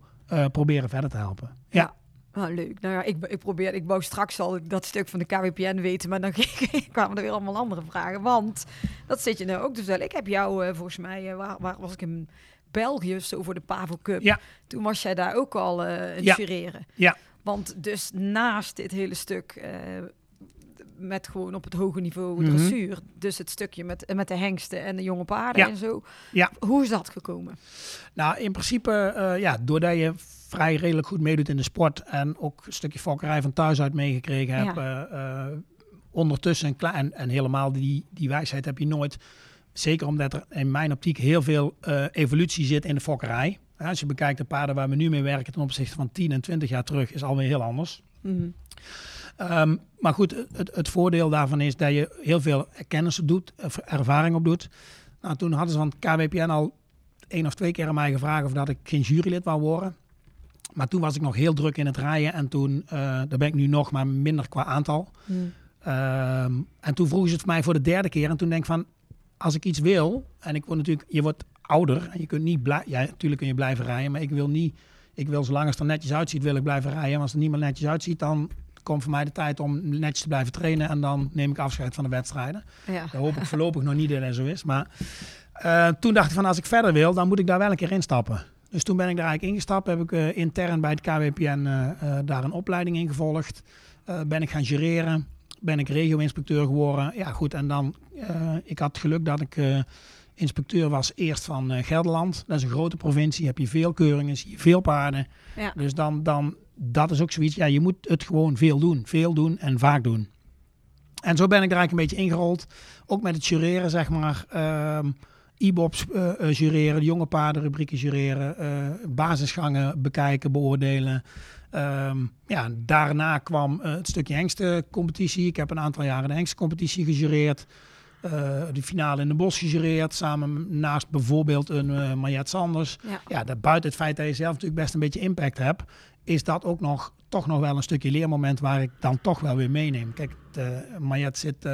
proberen verder te helpen. Ja. Ah, leuk. Nou ja, ik, ik probeer, ik wou straks al dat stuk van de KWPN weten, maar dan kwamen er weer allemaal andere vragen. Want dat zit je nou ook te vertellen. Ik heb jou volgens mij, waar, waar was ik in België, zo voor de Pavo Cup. Ja. Toen was jij daar ook al in Ja. jureren. Ja. Want dus naast dit hele stuk eh, met gewoon op het hoge niveau Mhm. dressuur, dus het stukje met, met de hengsten en de jonge paarden Ja. en zo. Ja. Hoe is dat gekomen? Nou, in principe, eh, ja, doordat je vrij redelijk goed meedoet in de sport en ook een stukje fokkerij van thuis uit meegekregen hebt, ondertussen klein, en, en helemaal die, die wijsheid heb je nooit. Zeker omdat er in mijn optiek heel veel eh, evolutie zit in de fokkerij. Als je bekijkt de paarden waar we nu mee werken ten opzichte van 10 en 20 jaar terug, is alweer heel anders. Mhm. Ehm, maar goed, het, het voordeel daarvan is dat je heel veel kennis doet, ervaring op doet. Nou, toen hadden ze van het KWPN al één of twee keer aan mij gevraagd of dat ik geen jurylid wou worden. Maar toen was ik nog heel druk in het rijden en toen, eh daar ben ik nu nog, maar minder qua aantal. Mhm. Ehm, en toen vroegen ze het voor mij voor de derde keer. En toen denk ik van, als ik iets wil, en ik word natuurlijk, je wordt ouder en je kunt niet blijven, ja, natuurlijk kun je blijven rijden, maar ik wil niet, ik wil zolang het er netjes uitziet, wil ik blijven rijden. En als het er niet meer netjes uitziet, dan komt voor mij de tijd om netjes te blijven trainen en dan neem ik afscheid van de wedstrijden. Ja. Dat hoop ik voorlopig nog niet dat dat zo is. Maar eh, toen dacht ik van als ik verder wil, dan moet ik daar wel een keer instappen. Dus toen ben ik daar eigenlijk ingestapt. Heb ik eh, intern bij het KWPN eh, daar een opleiding in gevolgd. Ben ik gaan jureren. Ben ik regio-inspecteur geworden. Ja goed, en dan, eh, ik had geluk dat ik eh, inspecteur was eerst van eh, Gelderland. Dat is een grote provincie, heb je veel keuringen, zie je veel paarden. Ja. Dus dan, dan, dat is ook zoiets, ja, je moet het gewoon veel doen. Veel doen en vaak doen. En zo ben ik er eigenlijk een beetje ingerold. Ook met het jureren, zeg maar. ehm E-bops eh, eh, jureren, jonge paardenrubrieken jureren, basisgangen bekijken, beoordelen. Ehm, ja, daarna kwam eh, het stukje hengstencompetitie. Ik heb een aantal jaren de hengstencompetitie gejureerd. Eh, de finale in de bos gejureerd, samen naast bijvoorbeeld een uh, Mariette Sanders. Ja. Ja, dat buiten het feit dat je zelf natuurlijk best een beetje impact hebt, is dat ook nog toch nog wel een stukje leermoment waar ik dan toch wel weer meeneem. Kijk, de, Mariette zit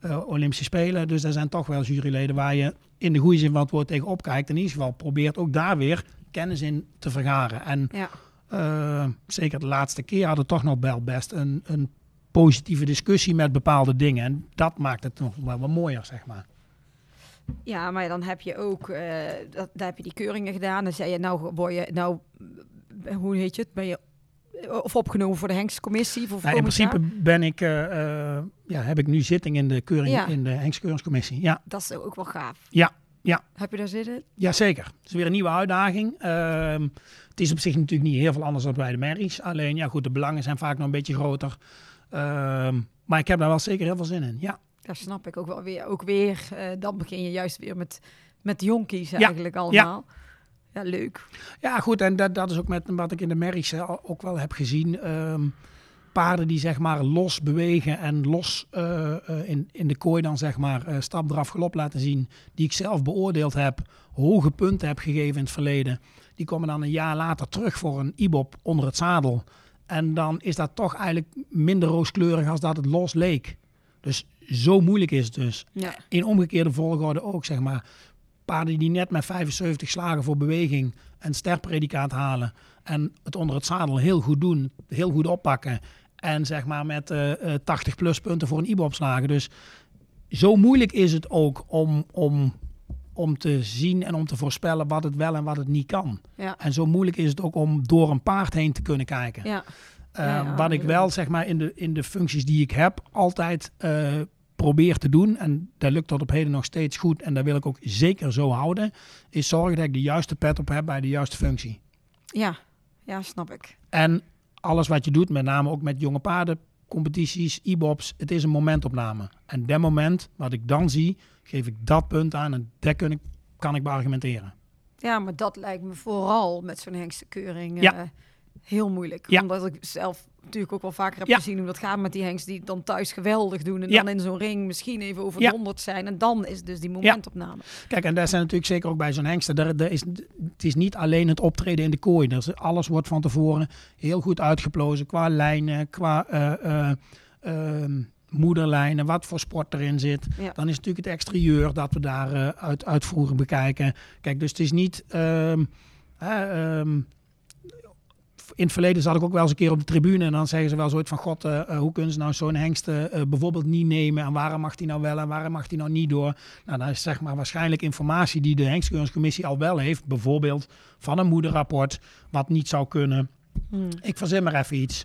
eh, Olympische Spelen, dus er zijn toch wel juryleden waar je in de goede zin van het woord tegen opkijkt. In ieder geval probeert ook daar weer kennis in te vergaren. En Ja. Eh, zeker de laatste keer hadden we toch nog wel best een, een positieve discussie met bepaalde dingen. En dat maakt het nog wel wat mooier, zeg maar. Ja, maar dan heb je ook, eh, dat, daar heb je die keuringen gedaan. Dan zei je, nou word je, nou, hoe heet je het? Ben je of opgenomen voor de Hengstcommissie? Voor Nou, in principe ben ik, eh, ja, heb ik nu zitting in de, keuring, Ja. in de Hengstkeuringscommissie. Ja, Dat is ook wel gaaf. ja, ja. Heb je daar zin in? Ja, zeker. Het is weer een nieuwe uitdaging. Het is op zich natuurlijk niet heel veel anders dan bij de merries. Alleen, ja goed, de belangen zijn vaak nog een beetje groter. Ehm, maar ik heb daar wel zeker heel veel zin in. Ja, Daar snap ik ook wel weer. Ook weer, eh, dan begin je juist weer met, met jonkies eigenlijk allemaal. Ja, leuk. ja goed. En dat, dat is ook met wat ik in de merries eh, ook wel heb gezien. Ehm, paarden die zeg maar los bewegen en los eh, in, in de kooi dan zeg maar eh, stap eraf galop laten zien. Die ik zelf beoordeeld heb, hoge punten heb gegeven in het verleden. Die komen dan een jaar later terug voor een IBOP onder het zadel. En dan is dat toch eigenlijk minder rooskleurig als dat het los leek. Dus zo moeilijk is het dus. Ja. In omgekeerde volgorde ook, zeg maar. Paarden die net met 75 slagen voor beweging een sterpredicaat halen. En het onder het zadel heel goed doen, heel goed oppakken. En zeg maar met eh, eh, 80 pluspunten voor een IBOP slagen. Dus zo moeilijk is het ook om, om, om te zien en om te voorspellen wat het wel en wat het niet kan. Ja. En zo moeilijk is het ook om door een paard heen te kunnen kijken. Ja. Eh, Ja, wat ik wel zeg maar in de, in de functies die ik heb altijd eh, probeer te doen. En dat lukt tot op heden nog steeds goed. En dat wil ik ook zeker zo houden. Is zorgen dat ik de juiste pet op heb bij de juiste functie. Ja. ja, snap ik. En alles wat je doet, met name ook met jonge paarden, competities, e-bops, het is een momentopname. En dat moment, wat ik dan zie, geef ik dat punt aan en dat kun ik, kan ik beargumenteren. Ja, maar dat lijkt me vooral met zo'n hengstekeuring Ja. eh, heel moeilijk. Ja. Omdat ik zelf natuurlijk ook wel vaker heb Ja. gezien hoe dat gaat met die hengsten die het dan thuis geweldig doen. En Ja. dan in zo'n ring misschien even over Ja. de 100 zijn. En dan is dus die momentopname. Kijk, en daar zijn natuurlijk zeker ook bij zo'n. Daar, daar is, het is niet alleen het optreden in de kooi. Is, alles wordt van tevoren heel goed uitgeplozen qua lijnen, qua eh, eh, ehm, moederlijnen, wat voor sport erin zit. Ja. Dan is natuurlijk het exterieur dat we daar eh, uit, bekijken. Kijk, dus het is niet... ehm, hè, ehm, in het verleden zat ik ook wel eens een keer op de tribune en dan zeggen ze wel zoiets van god, eh, eh, hoe kunnen ze nou zo'n hengst eh, bijvoorbeeld niet nemen en waarom mag die nou wel en waarom mag die nou niet door? Nou, dat is zeg maar waarschijnlijk informatie die de hengstkeuringscommissie al wel heeft, bijvoorbeeld van een moederrapport, wat niet zou kunnen. Hmm. Ik verzin maar even iets.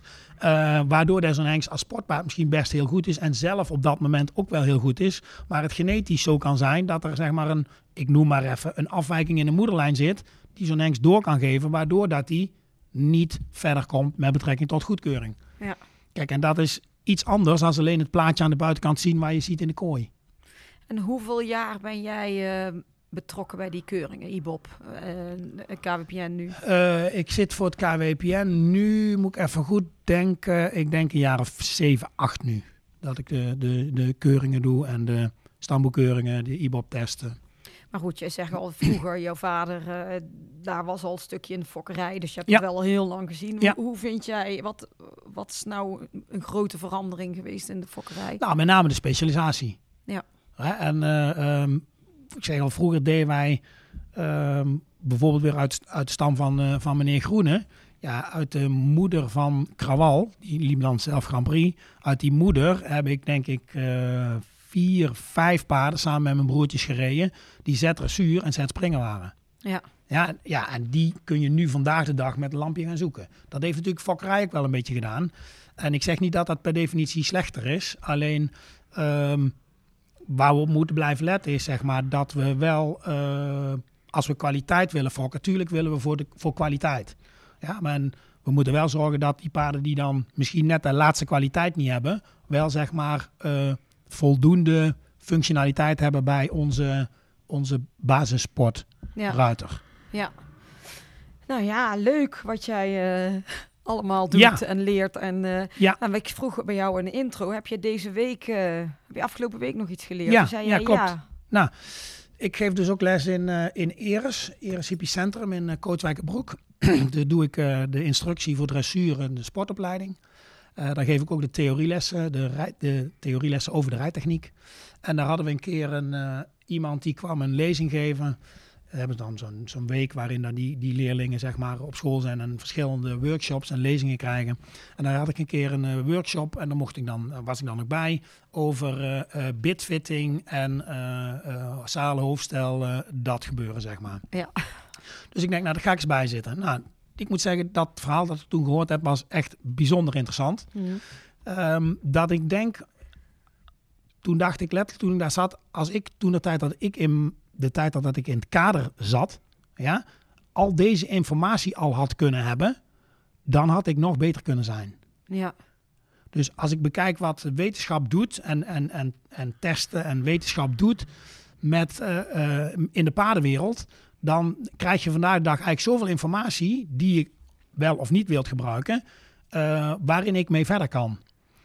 waardoor zo'n hengst als sportpaard misschien best heel goed is. En zelf op dat moment ook wel heel goed is. Maar het genetisch zo kan zijn dat er zeg maar een, ik noem maar even, een afwijking in de moederlijn zit. Die zo'n hengst door kan geven. Waardoor dat die niet verder komt met betrekking tot goedkeuring. Ja. Kijk, en dat is iets anders dan alleen het plaatje aan de buitenkant zien waar je ziet in de kooi. En hoeveel jaar ben jij eh, betrokken bij die keuringen, IBOP, eh KWPN nu? Eh, ik zit voor het KWPN. Nu moet ik even goed denken. Ik denk een jaar of 7, 8 nu. Dat ik de, de, de keuringen doe en de stamboekeuringen, de IBOP-testen. Maar goed, je zegt al vroeger, jouw vader, eh, daar was al een stukje in de fokkerij. Dus je hebt Ja. het wel heel lang gezien. Ja. Hoe, hoe vind jij, wat, wat is nou een grote verandering geweest in de fokkerij? Nou, met name de specialisatie. Ja. Hè, en eh, ehm, ik zeg al, vroeger deden wij ehm, bijvoorbeeld weer uit, uit de stam van, eh, van meneer Groene. Ja, uit de moeder van Krawal, die liep dan zelf Grand Prix. Uit die moeder heb ik denk ik vier, vijf paarden samen met mijn broertjes gereden. Die zet dressuur en zet springen waren. Ja. Ja, ja, en die kun je nu vandaag de dag met een lampje gaan zoeken. Dat heeft natuurlijk Fokkerij ook wel een beetje gedaan. En ik zeg niet dat dat per definitie slechter is. Alleen ehm, waar we op moeten blijven letten is zeg maar dat we wel, eh, als we kwaliteit willen fokken, natuurlijk willen we voor, de, voor kwaliteit. Ja, maar en we moeten wel zorgen dat die paarden die dan misschien net de laatste kwaliteit niet hebben, wel zeg maar eh, voldoende functionaliteit hebben bij onze, onze Ja. ruiter. ja. Nou ja, leuk wat jij eh, allemaal doet Ja. en leert. En eh, Ja. nou, ik vroeg bij jou in de intro, heb je deze week, eh, heb je afgelopen week nog iets geleerd? Ja, zei ja, jij, klopt. Ja. Nou, ik geef dus ook les in, in Eres, Eres Hypicentrum in uh, Kootwijkerbroek. Daar doe ik de instructie voor dressuur en de sportopleiding. Eh daar geef ik ook de theorielessen, de, rij- de theorielessen over de rijtechniek. En daar hadden we een keer een, eh, iemand die kwam een lezing geven. We hebben dan zo'n zo'n week waarin dan die, die leerlingen zeg maar, op school zijn en verschillende workshops en lezingen krijgen. En daar had ik een keer een eh, workshop en daar mocht ik dan, was ik dan ook bij over bitfitting en zalenhoofdstel, dat gebeuren zeg maar. Ja. Dus ik denk, nou daar ga ik eens bij zitten. Nou, ik moet zeggen, dat verhaal dat ik toen gehoord heb was echt bijzonder interessant. Mhm. Ehm, dat ik denk, toen dacht ik letterlijk toen ik daar zat, als ik toen de tijd dat ik in de tijd dat ik in het kader zat, ja, al deze informatie al had kunnen hebben, dan had ik nog beter kunnen zijn. ja. Dus als ik bekijk wat wetenschap doet en, en, en, en testen en wetenschap doet met, eh, eh, in de paardenwereld, dan krijg je vandaag de dag eigenlijk zoveel informatie die ik wel of niet wilt gebruiken, eh, waarin ik mee verder kan.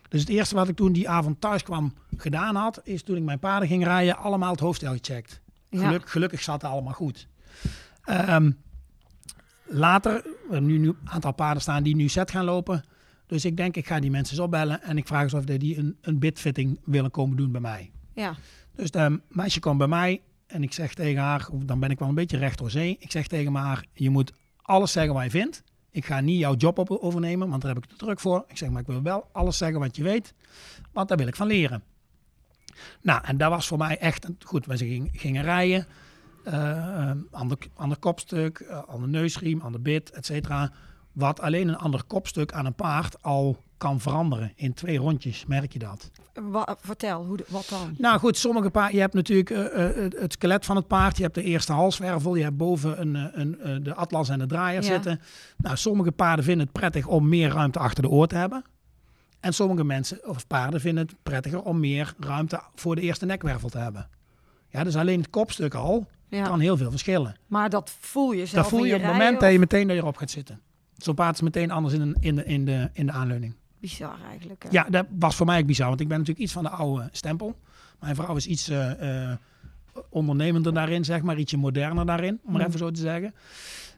Dus het eerste wat ik toen die avond thuis kwam gedaan had, is toen ik mijn paarden ging rijden, allemaal het hoofdstel gecheckt. Ja. Gelukkig zat het allemaal goed. Ehm, later, we hebben nu, nu een aantal paarden staan die nu set gaan lopen. Dus ik denk, ik ga die mensen eens opbellen en ik vraag eens of die een, een bitfitting willen komen doen bij mij. ja. Dus de meisje komt bij mij en ik zeg tegen haar, dan ben ik wel een beetje recht door zee. Ik zeg tegen haar, je moet alles zeggen wat je vindt. Ik ga niet jouw job op overnemen, want daar heb ik te druk voor. Ik zeg, maar ik wil wel alles zeggen wat je weet, want daar wil ik van leren. Nou, en dat was voor mij echt een- goed. We gingen, gingen rijden, eh, eh, ander, ander kopstuk, eh, ander neusriem, ander bit, et cetera. Wat alleen een ander kopstuk aan een paard al kan veranderen. In twee rondjes merk je dat. Wa- vertel, hoe wat dan? Nou goed, sommige paarden. Je hebt natuurlijk eh, eh, het skelet van het paard. Je hebt de eerste halswervel. Je hebt boven een, eh, een, eh, de atlas en de draaier Ja. zitten. Nou, sommige paarden vinden het prettig om meer ruimte achter de oor te hebben. En sommige mensen of paarden vinden het prettiger om meer ruimte voor de eerste nekwervel te hebben. Ja, dus alleen het kopstuk al Ja. kan heel veel verschillen. Maar dat voel je zelf Dat voel je op het moment dat je meteen erop gaat zitten. Zo'n paard is meteen anders in, in, de, in, de, in de aanleuning. Bizar eigenlijk. hè? Ja, dat was voor mij ook bizar, want ik ben natuurlijk iets van de oude stempel. Mijn vrouw is iets eh, ondernemender daarin, zeg maar, ietsje moderner daarin, om maar Mm. even zo te zeggen.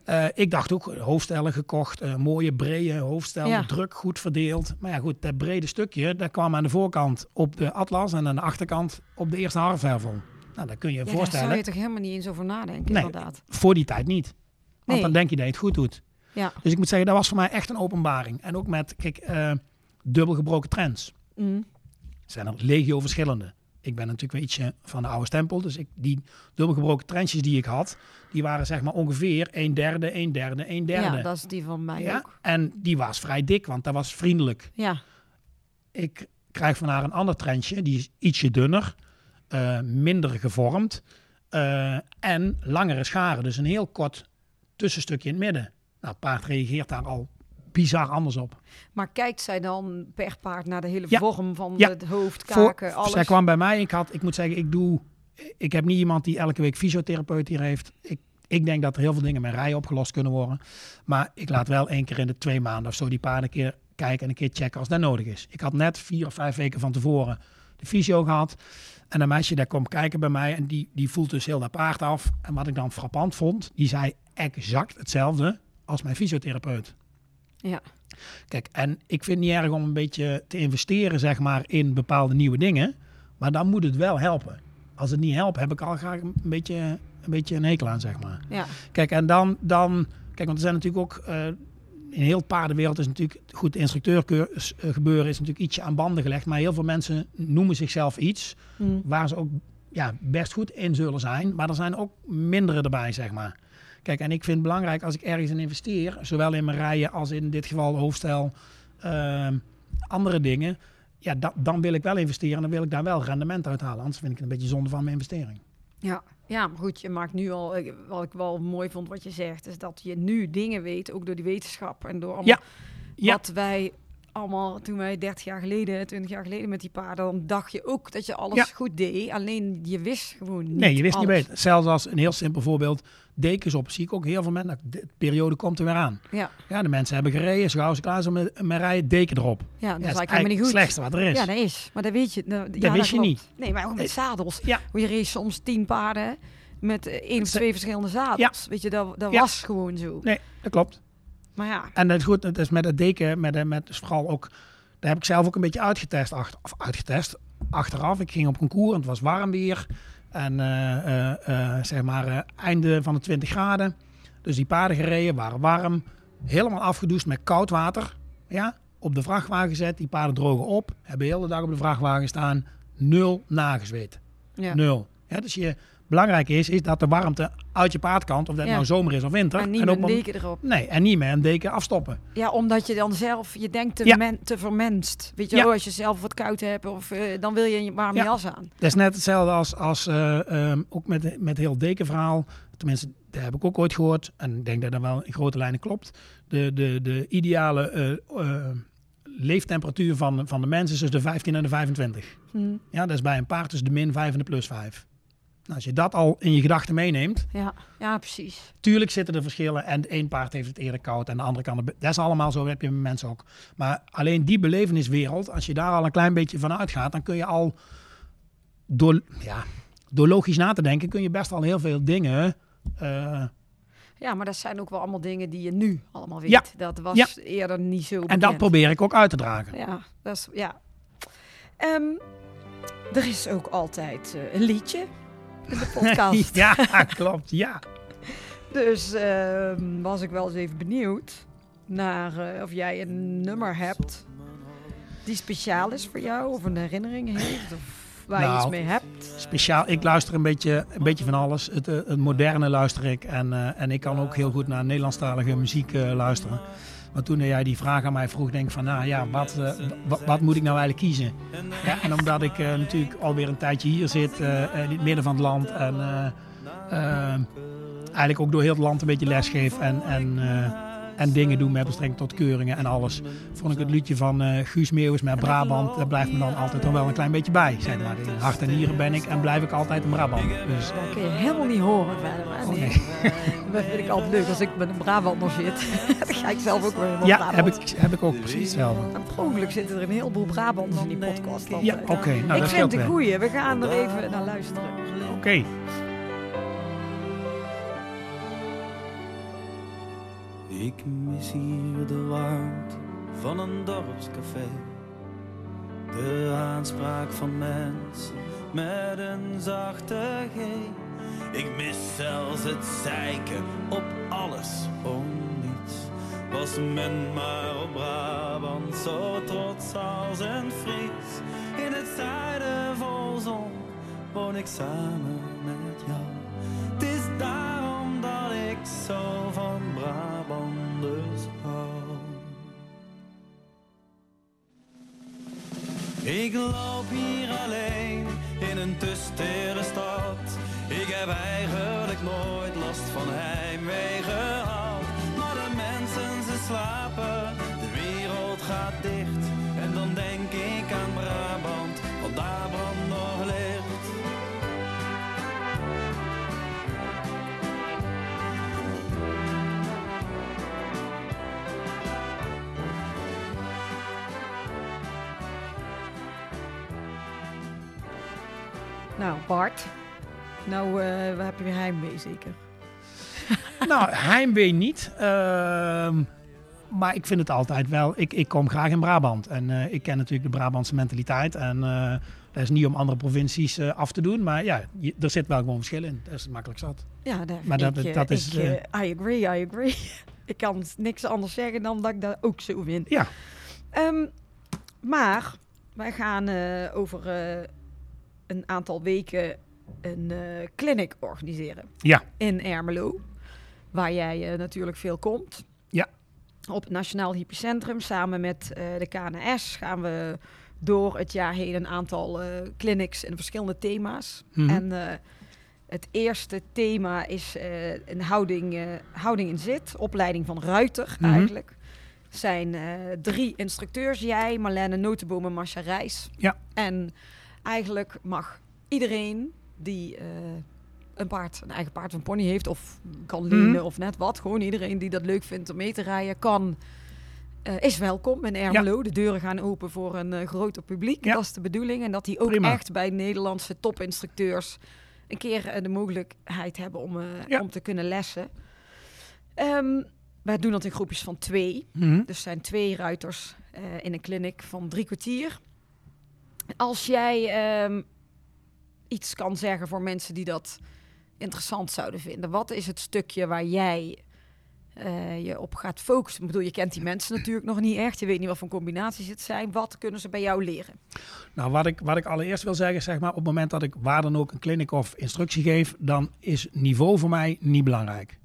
Eh, ik dacht ook, hoofdstellen gekocht, mooie brede hoofdstellen, Ja. druk goed verdeeld. Maar ja goed, dat brede stukje, dat kwam aan de voorkant op de atlas en aan de achterkant op de eerste harfwervel. Nou, dat kun je je Ja, daar voorstellen. zou je toch helemaal niet eens over nadenken, Nee. inderdaad. Voor die tijd niet. Want Nee. dan denk je dat je het goed doet. Ja. Dus ik moet zeggen, dat was voor mij echt een openbaring. En ook met, kijk, eh dubbel gebroken trends. Mm. zijn er legio verschillende. Ik ben natuurlijk wel ietsje van de oude stempel. Dus ik, die dubbelgebroken trendjes die ik had, die waren zeg maar ongeveer een derde, een derde, een derde. Ja, dat is die van mij Ja, ook. En die was vrij dik, want dat was vriendelijk. Ja, Ik krijg van haar een ander trendje, die is ietsje dunner, eh, minder gevormd eh, en langere scharen. Dus een heel kort tussenstukje in het midden. Nou, het paard reageert daar al bizar anders op. maar kijkt zij dan per paard naar de hele Ja. vorm van Ja. het hoofd, Voor- kaken, alles? Zij kwam bij mij. Ik, had, ik moet zeggen, ik doe. Ik heb niet iemand die elke week fysiotherapeut hier heeft. Ik, ik denk dat er heel veel dingen met rijden opgelost kunnen worden. Maar ik laat wel één keer in de twee maanden of zo die paarden een keer kijken en een keer checken als dat nodig is. Ik had net vier of vijf weken van tevoren de fysio gehad. En een meisje daar komt kijken bij mij en die, die voelt dus heel dat paard af. En wat ik dan frappant vond, die zei exact hetzelfde als mijn fysiotherapeut. Ja. Kijk, en ik vind het niet erg om een beetje te investeren, zeg maar, in bepaalde nieuwe dingen. Maar dan moet het wel helpen. Als het niet helpt, heb ik al graag een beetje, een beetje een hekel aan, zeg maar. Ja. Kijk, en dan, dan kijk, want er zijn natuurlijk ook, eh, in heel de paardenwereld is natuurlijk, goed, de instructeur gebeuren is natuurlijk ietsje aan banden gelegd. Maar heel veel mensen noemen zichzelf iets Mm. waar ze ook ja, best goed in zullen zijn. Maar er zijn ook mindere erbij, zeg maar. Kijk, en ik vind het belangrijk als ik ergens in investeer, zowel in mijn rijden als in dit geval hoofdstel, ehm, andere dingen. Ja, da- dan wil ik wel investeren en dan wil ik daar wel rendement uit halen. Anders vind ik het een beetje zonde van mijn investering. Ja. ja, maar goed, je maakt nu al, wat ik wel mooi vond wat je zegt, is dat je nu dingen weet, ook door die wetenschap en door allemaal Ja. Ja. wat wij allemaal, toen wij 30 jaar geleden, 20 jaar geleden met die paarden, dan dacht je ook dat je alles Ja. goed deed, alleen je wist gewoon niet nee, je wist niet beter. Zelfs als een heel simpel voorbeeld, dekens op, zie ik ook heel veel mensen, nou, de periode komt er weer aan. Ja, Ja, de mensen hebben gereden, zo gauw ze klaar zijn met, met rijden, deken erop. ja dat Ja, is dat eigenlijk helemaal niet het goed. slechtste wat er is. Ja, dat is. Maar dat weet je. nou, ja, wist je niet. Nee, maar ook met zadels. Ja. Hoe je race soms tien paarden met één of Ze- twee verschillende zadels. Weet je, dat, dat was gewoon zo. Nee, dat klopt. Maar ja, En is goed, het is met het deken, met, met dus vooral ook, daar heb ik zelf ook een beetje uitgetest, achter, of uitgetest, achteraf. Ik ging op concours en het was warm weer. En eh, eh, eh, zeg maar einde van de 20 graden. Dus die paarden gereden, waren warm. Helemaal afgedoucht met koud water. Ja, op de vrachtwagen gezet, die paarden drogen op. Hebben de hele dag op de vrachtwagen staan. Nul nagezweet. ja. Nul. Ja, dus je, belangrijk is, is dat de warmte uit je paardkant, of dat Ja. nou zomer is of winter. maar niet en met een deken erop. Nee, en niet met een deken afstoppen. Ja, omdat je dan zelf, je denkt te, Ja. men, te vermenst. Weet je Ja. wel, als je zelf wat koud hebt, of, eh, dan wil je een warme Ja. jas aan. Dat is net hetzelfde als, als eh, ehm, ook met, met heel dekenverhaal. Tenminste, dat heb ik ook ooit gehoord. En ik denk dat dat wel in grote lijnen klopt. De, de, de ideale eh, leeftemperatuur van, van de mens is dus de 15 en de 25. Hm. Ja, dat is bij een paard dus de min 5 en de plus 5. Nou, als je dat al in je gedachten meeneemt, Ja. ja, precies. tuurlijk zitten er verschillen. En de een paard heeft het eerder koud en de andere kan het... Dat is allemaal zo, heb je met mensen ook. Maar alleen die beleveniswereld, als je daar al een klein beetje van uitgaat, dan kun je al door, ja, door logisch na te denken, kun je best al heel veel dingen. eh, Ja, maar dat zijn ook wel allemaal dingen die je nu allemaal weet. Ja. Dat was Ja. eerder niet zo en dat bekend. probeer ik ook uit te dragen. Ja, dat is, ja. Ehm, er is ook altijd eh, een liedje in de podcast. ja, klopt. Ja. Dus ehm, was ik wel eens even benieuwd naar eh, of jij een nummer hebt die speciaal is voor jou of een herinnering heeft. Of waar je Nou, iets mee hebt? Speciaal, ik luister een beetje, een beetje van alles. Het, eh, het moderne luister ik. En, eh, en ik kan ook heel goed naar Nederlandstalige muziek luisteren. Maar toen jij die vraag aan mij vroeg, denk ik van, nou ja, wat, eh, wat, moet ik nou eigenlijk kiezen? Ja, en omdat ik eh, natuurlijk alweer een tijdje hier zit, eh, eh, in het midden van het land. En eigenlijk ook door heel het land een beetje lesgeef. En, en, eh, en dingen doen met betrekking tot keuringen en alles. Vond ik het liedje van eh, Guus Meeuwis met Brabant, daar blijft me dan altijd nog wel een klein beetje bij. Zeg maar. In hart en nieren ben ik en blijf ik altijd een Brabant. Dus Dat kun je helemaal niet horen verder. hè? Oh, Nee. nee. Dat vind ik altijd leuk als ik met een Brabander zit. dan ga ik zelf ook weer helemaal ja, heb ik, heb ik ook precies hetzelfde. En per ongeluk zitten er een heleboel Brabanders in die podcast. Ja, oké. nou, ik dat vind scheelt het een goeie. We gaan er even naar luisteren. Oké. Ik mis hier de warmte van een dorpscafé. De aanspraak van mensen met een zachte G. Ik mis zelfs het zeiken op alles om niets. Was men maar op Brabant zo trots als een Fries. In het zuiden vol zon woon ik samen met jou. Het is daarom dat ik zo van Brabanders hou. Ik loop hier alleen in een tusstere stad. Ik heb eigenlijk nooit last van heimwee gehad. Maar de mensen ze slapen, de wereld gaat dicht. En dan denk ik aan Brabant, want daar brandt nog licht. Nou, Bart. Nou, eh waar heb je weer heimwee zeker? Nou, heimwee niet. Ehm, maar ik vind het altijd wel. Ik, ik kom graag in Brabant. En eh, ik ken natuurlijk de Brabantse mentaliteit. En eh, dat is niet om andere provincies eh, af te doen. Maar ja, je- er zit wel gewoon verschil in. Dat is makkelijk zat. Ja, daar, Maar dat- ik, eh, dat is, ik, eh, I agree, I agree. ik kan niks anders zeggen dan dat ik dat ook zo vind. Ja, Ehm, maar wij gaan eh, over eh, een aantal weken een eh clinic organiseren ja, in Ermelo. Waar jij eh, natuurlijk veel komt. Ja. Op het Nationaal Hypocentrum samen met eh, de KNS gaan we door het jaar heen een aantal clinics in verschillende thema's. Mhm. En het eerste thema is een houding, houding in zit, opleiding van ruiter Mhm. eigenlijk. Zijn drie instructeurs, jij, Marlene Notenboom en Marcia Reis. Ja. En eigenlijk mag iedereen die eh, een paard, een eigen paard of een pony heeft, of kan lenen Mhm. of net wat, gewoon iedereen die dat leuk vindt om mee te rijden, kan, eh, is welkom in Ermelo. De deuren gaan open voor een eh, groter publiek. Ja. Dat is de bedoeling. En dat die ook Prima. echt bij Nederlandse topinstructeurs een keer de mogelijkheid hebben om, Ja. om te kunnen lessen. Ehm, wij doen dat in groepjes van twee. Mhm. Dus zijn twee ruiters in een clinic van drie kwartier. Als jij ehm, iets kan zeggen voor mensen die dat interessant zouden vinden, wat is het stukje waar jij eh, je op gaat focussen? Ik bedoel, je kent die mensen natuurlijk nog niet echt. Je weet niet wat voor combinaties het zijn. Wat kunnen ze bij jou leren? Nou, wat ik, wat ik allereerst wil zeggen, zeg maar, op het moment dat ik waar dan ook een clinic of instructie geef, dan is niveau voor mij niet belangrijk.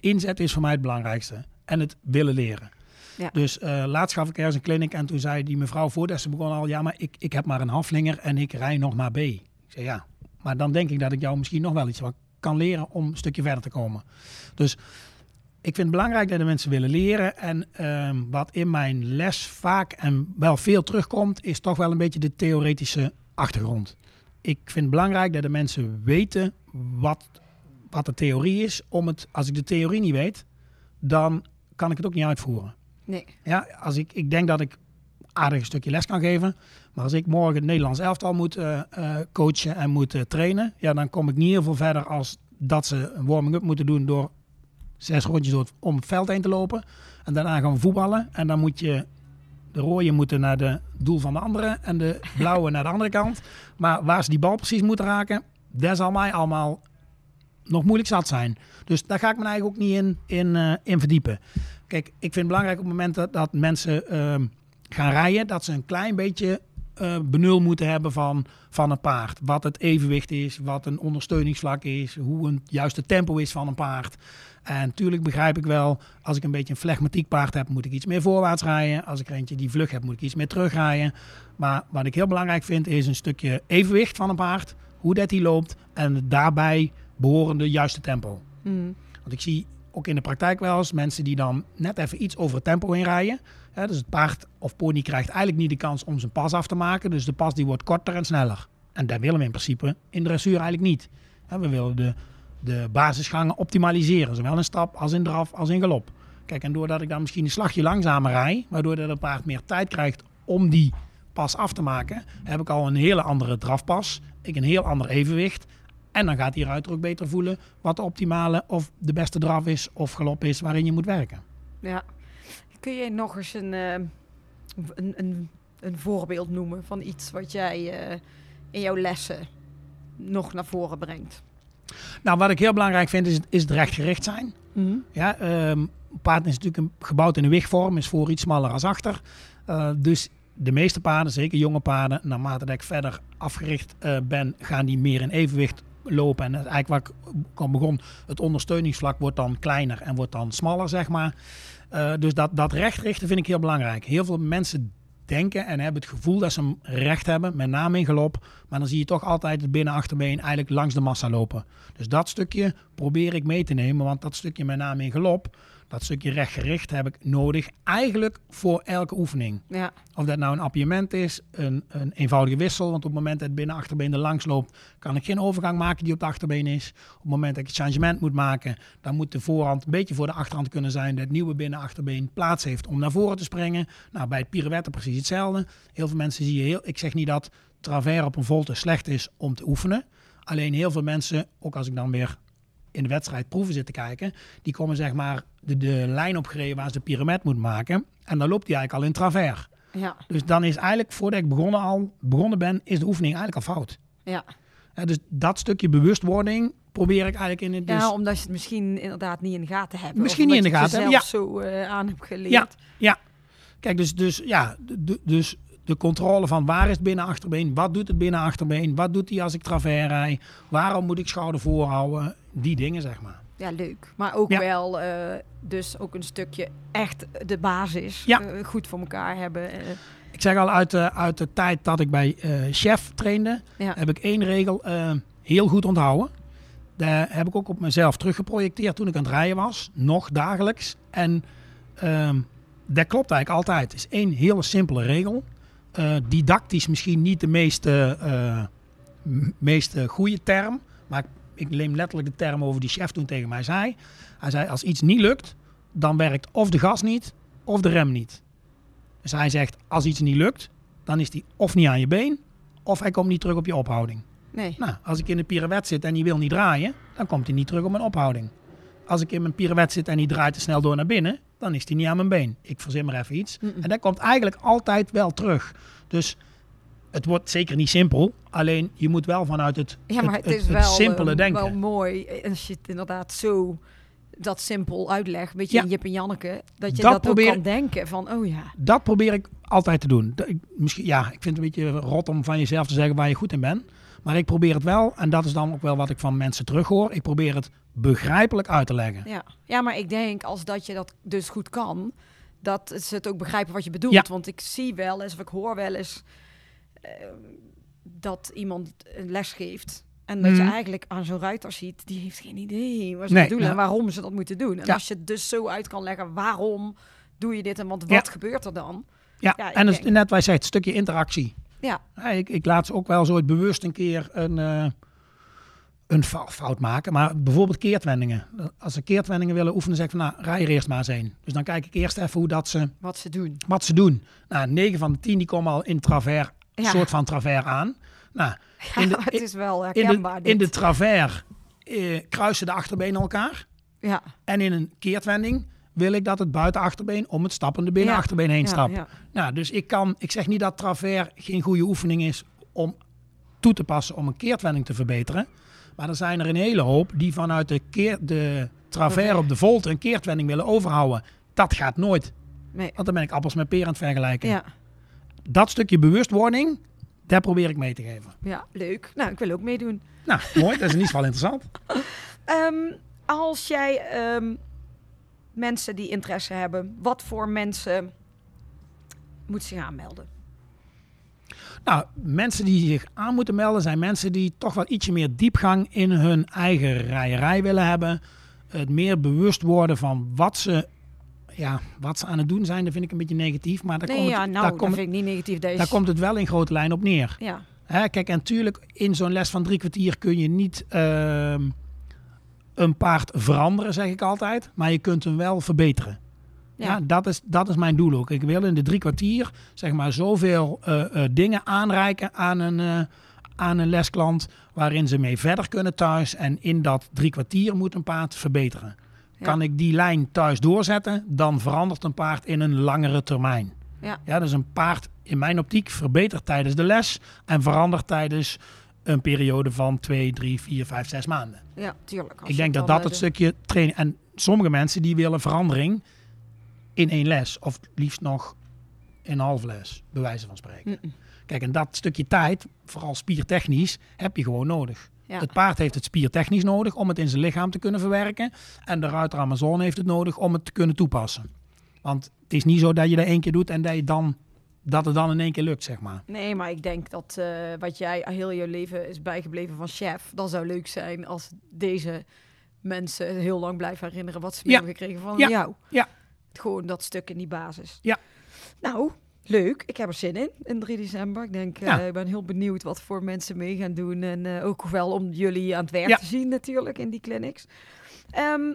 Inzet is voor mij het belangrijkste. En het willen leren. Ja. Dus eh, laatst gaf ik ergens een clinic en toen zei die mevrouw voordat ze begon al, ja, maar ik, ik heb maar een halflinger en ik rij nog maar B. Ja, maar dan denk ik dat ik jou misschien nog wel iets wat kan leren om een stukje verder te komen. Dus ik vind het belangrijk dat de mensen willen leren. En ehm, wat in mijn les vaak en wel veel terugkomt, is toch wel een beetje de theoretische achtergrond. Ik vind het belangrijk dat de mensen weten wat, wat de theorie is. Om het, als ik de theorie niet weet, dan kan ik het ook niet uitvoeren. Nee. Ja, als ik, ik denk dat ik aardig stukje les kan geven. Maar als ik morgen het Nederlands elftal moet eh, eh, coachen en moet eh, trainen, ja, dan kom ik niet heel veel verder als dat ze een warming-up moeten doen door zes rondjes door het- om het veld heen te lopen. En daarna gaan voetballen. En dan moet je de rode moeten naar de doel van de andere en de blauwe naar de andere kant. Maar waar ze die bal precies moeten raken, dat zal mij allemaal nog moeilijk zat zijn. Dus daar ga ik me eigenlijk ook niet in, in, verdiepen. Kijk, ik vind het belangrijk op het moment dat, dat mensen ehm, gaan rijden, dat ze een klein beetje eh, benul moeten hebben van, van een paard. Wat het evenwicht is, wat een ondersteuningsvlak is, hoe een juiste tempo is van een paard. En natuurlijk begrijp ik wel, als ik een beetje een flegmatiek paard heb, moet ik iets meer voorwaarts rijden. Als ik er eentje die vlug heb, moet ik iets meer terugrijden. Maar wat ik heel belangrijk vind, is een stukje evenwicht van een paard. Hoe dat die loopt en daarbij behorende juiste tempo. Mm. Want ik zie ook in de praktijk wel eens mensen die dan net even iets over het tempo heen rijden. Dus het paard of pony krijgt eigenlijk niet de kans om zijn pas af te maken. Dus de pas die wordt korter en sneller. En dat willen we in principe in dressuur eigenlijk niet. We willen de, de basisgangen optimaliseren. Zowel in stap als in draf als in galop. Kijk, en doordat ik dan misschien een slagje langzamer rij, waardoor dat het paard meer tijd krijgt om die pas af te maken, heb ik al een hele andere drafpas. Ik een heel ander evenwicht. En dan gaat die ruiter ook beter voelen wat de optimale of de beste draf is of galop is waarin je moet werken. Ja. Kun je nog eens een, eh, een, een, een voorbeeld noemen van iets wat jij eh, in jouw lessen nog naar voren brengt? Nou, wat ik heel belangrijk vind is, is het rechtgericht zijn. Ja, ehm, paard is natuurlijk een, gebouwd in een wigvorm, is voor iets smaller als achter. Eh, dus de meeste paarden, zeker jonge paarden, naarmate dat ik verder afgericht ben, gaan die meer in evenwicht lopen. En eigenlijk waar ik al begon, het ondersteuningsvlak wordt dan kleiner en wordt dan smaller, zeg maar. Eh, dus dat, dat recht richten vind ik heel belangrijk. Heel veel mensen denken en hebben het gevoel dat ze hem recht hebben, met name in galop. Maar dan zie je toch altijd het binnen-achterbeen eigenlijk langs de massa lopen. Dus dat stukje probeer ik mee te nemen, want dat stukje met name in galop, dat stukje rechtgericht heb ik nodig eigenlijk voor elke oefening. Ja. Of dat nou een appiëment is, een, een eenvoudige wissel. Want op het moment dat het binnen-achterbeen er langs loopt, kan ik geen overgang maken die op het achterbeen is. Op het moment dat ik het changement moet maken, dan moet de voorhand een beetje voor de achterhand kunnen zijn. Dat het nieuwe binnen-achterbeen plaats heeft om naar voren te springen. Nou, bij het pirouette precies hetzelfde. Heel veel mensen zie je heel. Ik zeg niet dat travers op een volte slecht is om te oefenen. Alleen heel veel mensen, ook als ik dan weer in de wedstrijd proeven zit te kijken, die komen zeg maar de, de lijn opgereden waar ze de pirouette moet maken. En dan loopt die eigenlijk al in travers. Ja. Dus dan is eigenlijk, voordat ik begonnen, al, begonnen ben, is de oefening eigenlijk al fout. Ja. Hè, dus dat stukje bewustwording probeer ik eigenlijk in het... Dus, ja, omdat je het misschien inderdaad niet in de gaten hebt. Misschien niet in de gaten zelf zo eh, aan hebt geleerd. Ja, ja. Kijk, dus, dus, ja, dus de controle van waar is het binnen-achterbeen, wat doet het binnen-achterbeen, wat doet hij als ik travers rij, waarom moet ik schouder voorhouden, die dingen zeg maar. Ja, leuk. Maar ook Ja. wel eh, dus ook een stukje echt de basis Ja. eh, goed voor elkaar hebben. eh. Ik zeg al, uit de, uit de tijd dat ik bij Chef trainde, ja. heb ik één regel heel goed onthouden. Daar heb ik ook op mezelf teruggeprojecteerd toen ik aan het rijden was. Nog dagelijks. En ehm, dat klopt eigenlijk altijd. Het is één hele simpele regel. Didactisch misschien niet de meeste, meeste goede term. Maar ik, neem letterlijk de term over die chef toen tegen mij zei. Hij zei, als iets niet lukt, dan werkt of de gas niet, of de rem niet. Dus hij zegt, als iets niet lukt, dan is die of niet aan je been, of hij komt niet terug op je ophouding. Nee. Nou, als ik in een pirouette zit en die wil niet draaien, dan komt hij niet terug op mijn ophouding. Als ik in mijn pirouette zit en die draait te snel door naar binnen, dan is hij niet aan mijn been. Ik verzin maar even iets. En dat komt eigenlijk altijd wel terug. Dus het wordt zeker niet simpel. Alleen je moet wel vanuit het, Ja, maar het, het, is het wel, simpele eh, denken. wel mooi eh, als je het inderdaad zo dat simpel uitlegt. Weet je, Ja. in Jip en Janneke. Dat je Dat dat, probeer- ook kan denken van, oh ja. Dat probeer ik altijd te doen. Dat ik, misschien, ja, ik vind het een beetje rot om van jezelf te zeggen waar je goed in bent. Maar ik probeer het wel, en dat is dan ook wel wat ik van mensen terughoor. Ik probeer het begrijpelijk uit te leggen. Ja. ja, maar ik denk als dat je dat dus goed kan, dat ze het ook begrijpen wat je bedoelt. Ja. Want ik zie wel eens, of ik hoor wel eens, dat iemand een les geeft. En dat je Mhm. eigenlijk aan zo'n ruiter ziet, die heeft geen idee wat ze Nee, bedoelen en waarom ze dat moeten doen. En Ja. als je het dus zo uit kan leggen, waarom doe je dit en want Ja. wat gebeurt er dan? Ja, en denk- net wat je zegt, het stukje interactie. Ja, Ja, ik, ik laat ze ook wel zo het bewust een keer een, eh, een fou- fout maken. Maar bijvoorbeeld keertwendingen. Als ze keertwendingen willen oefenen, zeg ik van nou, rij er eerst maar eens een. Dus dan kijk ik eerst even hoe dat ze, wat ze doen. wat ze doen. Nou, 9 van de 10 die komen al in travers, Ja. soort van travers aan. Nou, in de, het is wel in herkenbaar. de, in de travers eh, kruisen de achterbenen elkaar. ja. En in een keertwending wil ik dat het buitenachterbeen om het stappende binnenachterbeen heen stapt. ja. Nou, dus ik kan, ik zeg niet dat travers geen goede oefening is om toe te passen om een keertwending te verbeteren. Maar er zijn er een hele hoop die vanuit de, keer, de travers op de volte een keertwending willen overhouden. Dat gaat nooit. Nee. Want dan ben ik appels met peren aan het vergelijken. Ja. Dat stukje bewustwording, daar probeer ik mee te geven. Ja, leuk. Nou, ik wil ook meedoen. Nou, mooi. Dat is in ieder geval interessant. Ehm, als jij ehm, mensen die interesse hebben, wat voor mensen moeten zich aanmelden? Nou, mensen die zich aan moeten melden zijn mensen die toch wel ietsje meer diepgang in hun eigen rijerij willen hebben. Het meer bewust worden van wat ze, ja, wat ze aan het doen zijn, dat vind ik een beetje negatief. Maar daar, nee, komt, ja, nou, daar, dat komt, vind ik niet negatief. Is, daar komt het wel in grote lijn op neer. Ja, Hè, kijk, en natuurlijk, in zo'n les van drie kwartier kun je niet ehm, een paard veranderen, zeg ik altijd. Maar je kunt hem wel verbeteren. Ja, ja. dat, is, dat is mijn doel ook. Ik wil in de drie kwartier zeg maar zoveel eh, eh, dingen aanreiken aan een, eh, aan een lesklant waarin ze mee verder kunnen thuis. En in dat drie kwartier moet een paard verbeteren. Kan ik die lijn thuis doorzetten, dan verandert een paard in een langere termijn. Ja. Ja, dus een paard in mijn optiek verbetert tijdens de les en verandert tijdens een periode van 2, 3, 4, 5, 6 maanden. ja, tuurlijk. Ik denk dat dat eh, het de- stukje training. En sommige mensen die willen verandering in één les. Of liefst nog in een half les, bij wijze van spreken. Kijk, en dat stukje tijd, vooral spiertechnisch, heb je gewoon nodig. Ja. Het paard heeft het spiertechnisch nodig om het in zijn lichaam te kunnen verwerken. En de ruiter Amazon heeft het nodig om het te kunnen toepassen. Want het is niet zo dat je dat één keer doet en dat, je dan, dat het dan in één keer lukt, zeg maar. Nee, maar ik denk dat eh, wat jij heel je leven is bijgebleven van chef, dat zou leuk zijn als deze mensen heel lang blijven herinneren wat ze Ja. hebben gekregen van Ja. jou. Ja. Gewoon dat stuk in die basis. Ja. Nou, leuk. Ik heb er zin in, in 3 december. Ik denk, eh, ik ben heel benieuwd wat voor mensen mee gaan doen. En eh, ook wel om jullie aan het werk Ja. te zien natuurlijk in die clinics. Ehm,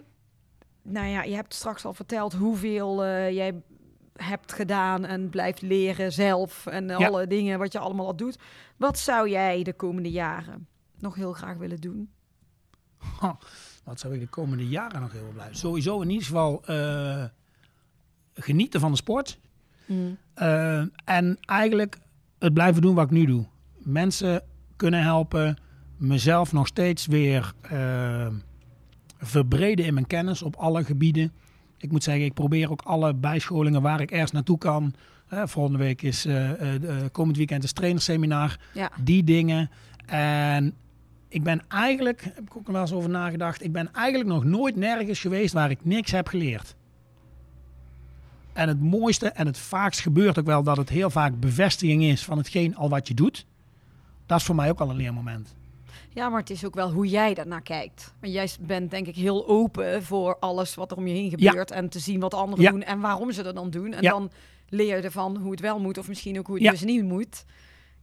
nou ja, je hebt straks al verteld hoeveel eh, jij hebt gedaan en blijft leren zelf. En Ja. alle dingen wat je allemaal al doet. Wat zou jij de komende jaren nog heel graag willen doen? Wat zou ik de komende jaren nog heel blijven? Sowieso in ieder geval genieten van de sport. Eh, en eigenlijk het blijven doen wat ik nu doe. Mensen kunnen helpen. Mezelf nog steeds weer eh, verbreden in mijn kennis op alle gebieden. Ik moet zeggen, ik probeer ook alle bijscholingen waar ik ergens naartoe kan. Eh, volgende week is, komend weekend is trainerseminar. Ja. Die dingen. En ik ben eigenlijk, heb ik ook nog wel eens over nagedacht. Ik ben eigenlijk nog nooit nergens geweest waar ik niks heb geleerd. En het mooiste en het vaakst gebeurt ook wel dat het heel vaak bevestiging is van hetgeen al wat je doet. Dat is voor mij ook al een leermoment. Ja, maar het is ook wel hoe jij daarnaar kijkt. Want jij bent denk ik heel open voor alles wat er om je heen Ja. gebeurt. En te zien wat anderen Ja. doen en waarom ze dat dan doen. En Ja. dan leer je ervan hoe het wel moet of misschien ook hoe het dus niet moet.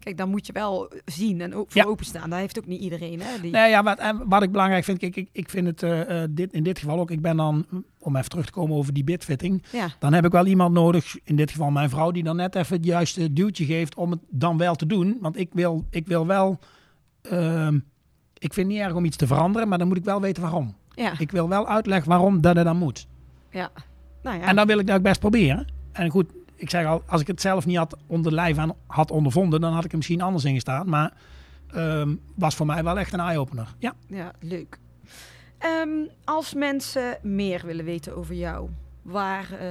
Kijk, dan moet je wel zien en voor Ja. openstaan. Dat heeft ook niet iedereen. Hè? Die... Nee, ja, wat, wat ik belangrijk vind, kijk, ik, ik vind het eh, eh, dit, in dit geval ook, ik ben dan, om even terug te komen over die bitfitting, Ja, dan heb ik wel iemand nodig, in dit geval mijn vrouw, die dan net even het juiste duwtje geeft om het dan wel te doen. Want ik wil, ik wil wel, ehm, ik vind het niet erg om iets te veranderen, maar dan moet ik wel weten waarom. ja, Ik wil wel uitleggen waarom dat het dan moet. ja. Nou ja, En dan wil ik dat ook best proberen. En goed, ik zeg al, als ik het zelf niet had onder lijf aan had ondervonden, dan had ik er misschien anders in gestaan. Maar ehm, was voor mij wel echt een eye-opener. Ja. ja, leuk. Ehm, als mensen meer willen weten over jou, waar eh,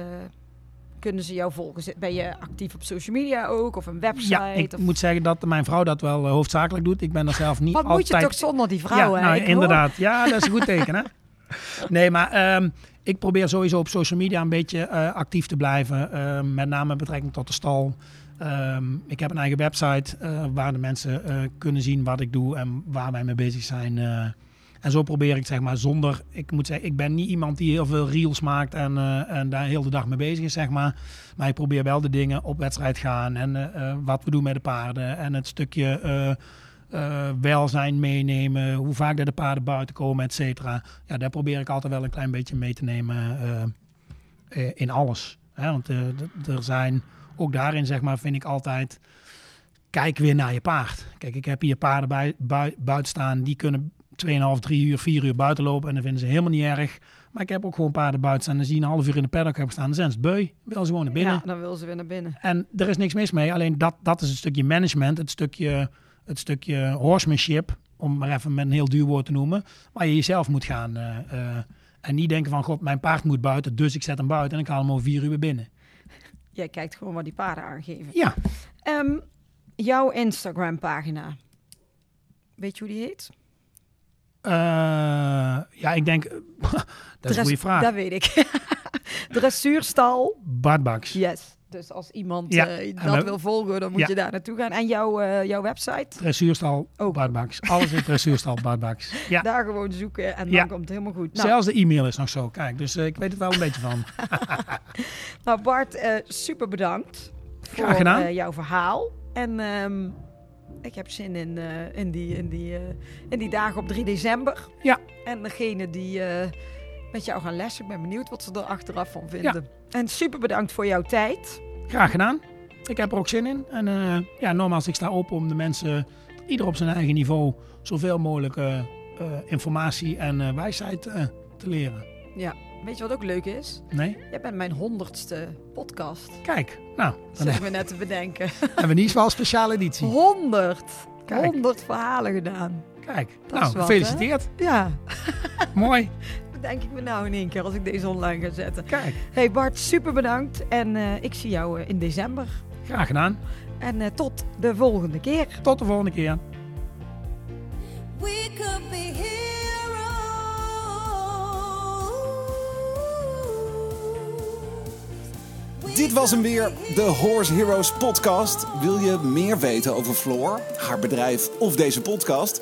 kunnen ze jou volgen? Ben je actief op social media ook? Of een website? ja, ik of... moet zeggen dat mijn vrouw dat wel eh, hoofdzakelijk doet. Ik ben er zelf niet Wat altijd... moet je toch zonder die vrouwen? ja, hè? nou, hoor- inderdaad. Ja, dat is een goed teken, hè? Nee, maar ehm, ik probeer sowieso op social media een beetje eh, actief te blijven. ehm, met name met betrekking tot de stal. Ehm, ik heb een eigen website eh, waar de mensen eh, kunnen zien wat ik doe en waar wij mee bezig zijn. en zo probeer ik zeg maar zonder, ik moet zeggen, ik ben niet iemand die heel veel reels maakt en, en daar heel de dag mee bezig is, zeg maar. Maar ik probeer wel de dingen op wedstrijd gaan en wat we doen met de paarden en het stukje eh, welzijn meenemen, hoe vaak dat de paarden buiten komen, et cetera. Ja, daar probeer ik altijd wel een klein beetje mee te nemen eh, eh, in alles. Hè? Want er zijn, ook daarin zeg maar, vind ik altijd, kijk weer naar je paard. Kijk, ik heb hier paarden bij, bui- buiten staan, die kunnen 2,5, 3 uur, 4 uur buiten lopen en dat vinden ze helemaal niet erg. Maar ik heb ook gewoon paarden buiten staan en die een half uur in de paddock hebben staan. Dan zijn ze beu, willen ze gewoon naar binnen. Ja, dan wil ze weer naar binnen. En er is niks mis mee. Alleen dat, dat is het stukje management, het stukje, het stukje horsemanship, om maar even met een heel duur woord te noemen, waar je jezelf moet gaan. eh, eh, en niet denken van, god, mijn paard moet buiten, dus ik zet hem buiten en ik haal hem over vier uur binnen. Jij kijkt gewoon wat die paarden aangeven. Ja, Ehm, jouw Instagram pagina. Weet je hoe die heet? Eh, ja, ik denk... dat is een goede vraag. Dat weet ik. Dressuurstal. Bart Baks. Yes. Dus als iemand Ja, eh, dat we- wil volgen, dan moet Ja. je daar naartoe gaan. En jouw, eh, jouw website? Dressuurstal Oh. Bart Baks. Alles in dressuurstal Bart Baks. Ja. Daar gewoon zoeken en dan komt het helemaal goed. Nou, Zelfs de e-mail is nog zo. Kijk, dus eh, ik weet het wel een beetje van. nou Bart, super bedankt voor jouw verhaal. En ehm, ik heb zin in, in, die, in, die, in die dagen op 3 december. Ja. En degene die met jou gaan lessen, ik ben benieuwd wat ze er achteraf van vinden. En super bedankt voor jouw tijd. Graag gedaan. Ik heb er ook zin in. En eh, ja, nogmaals, ik sta op om de mensen, ieder op zijn eigen niveau, zoveel mogelijk eh, eh, informatie en wijsheid te leren. Ja. Weet je wat ook leuk is? Nee? Jij bent mijn honderdste podcast. Kijk, nou, dan ik me net te bedenken. hebben we niet wel een speciale editie. 100. Kijk. 100 verhalen gedaan. Kijk, Dat nou, wat, gefeliciteerd. Ja, Mooi. denk ik me nou in één keer als ik deze online ga zetten. Kijk, Hey Bart, super bedankt. En eh, ik zie jou eh, in december. graag gedaan. En eh, tot de volgende keer. Tot de volgende keer. We could be heroes. Dit was hem weer, de Horse Heroes podcast. Wil je meer weten over Floor, haar bedrijf of deze podcast?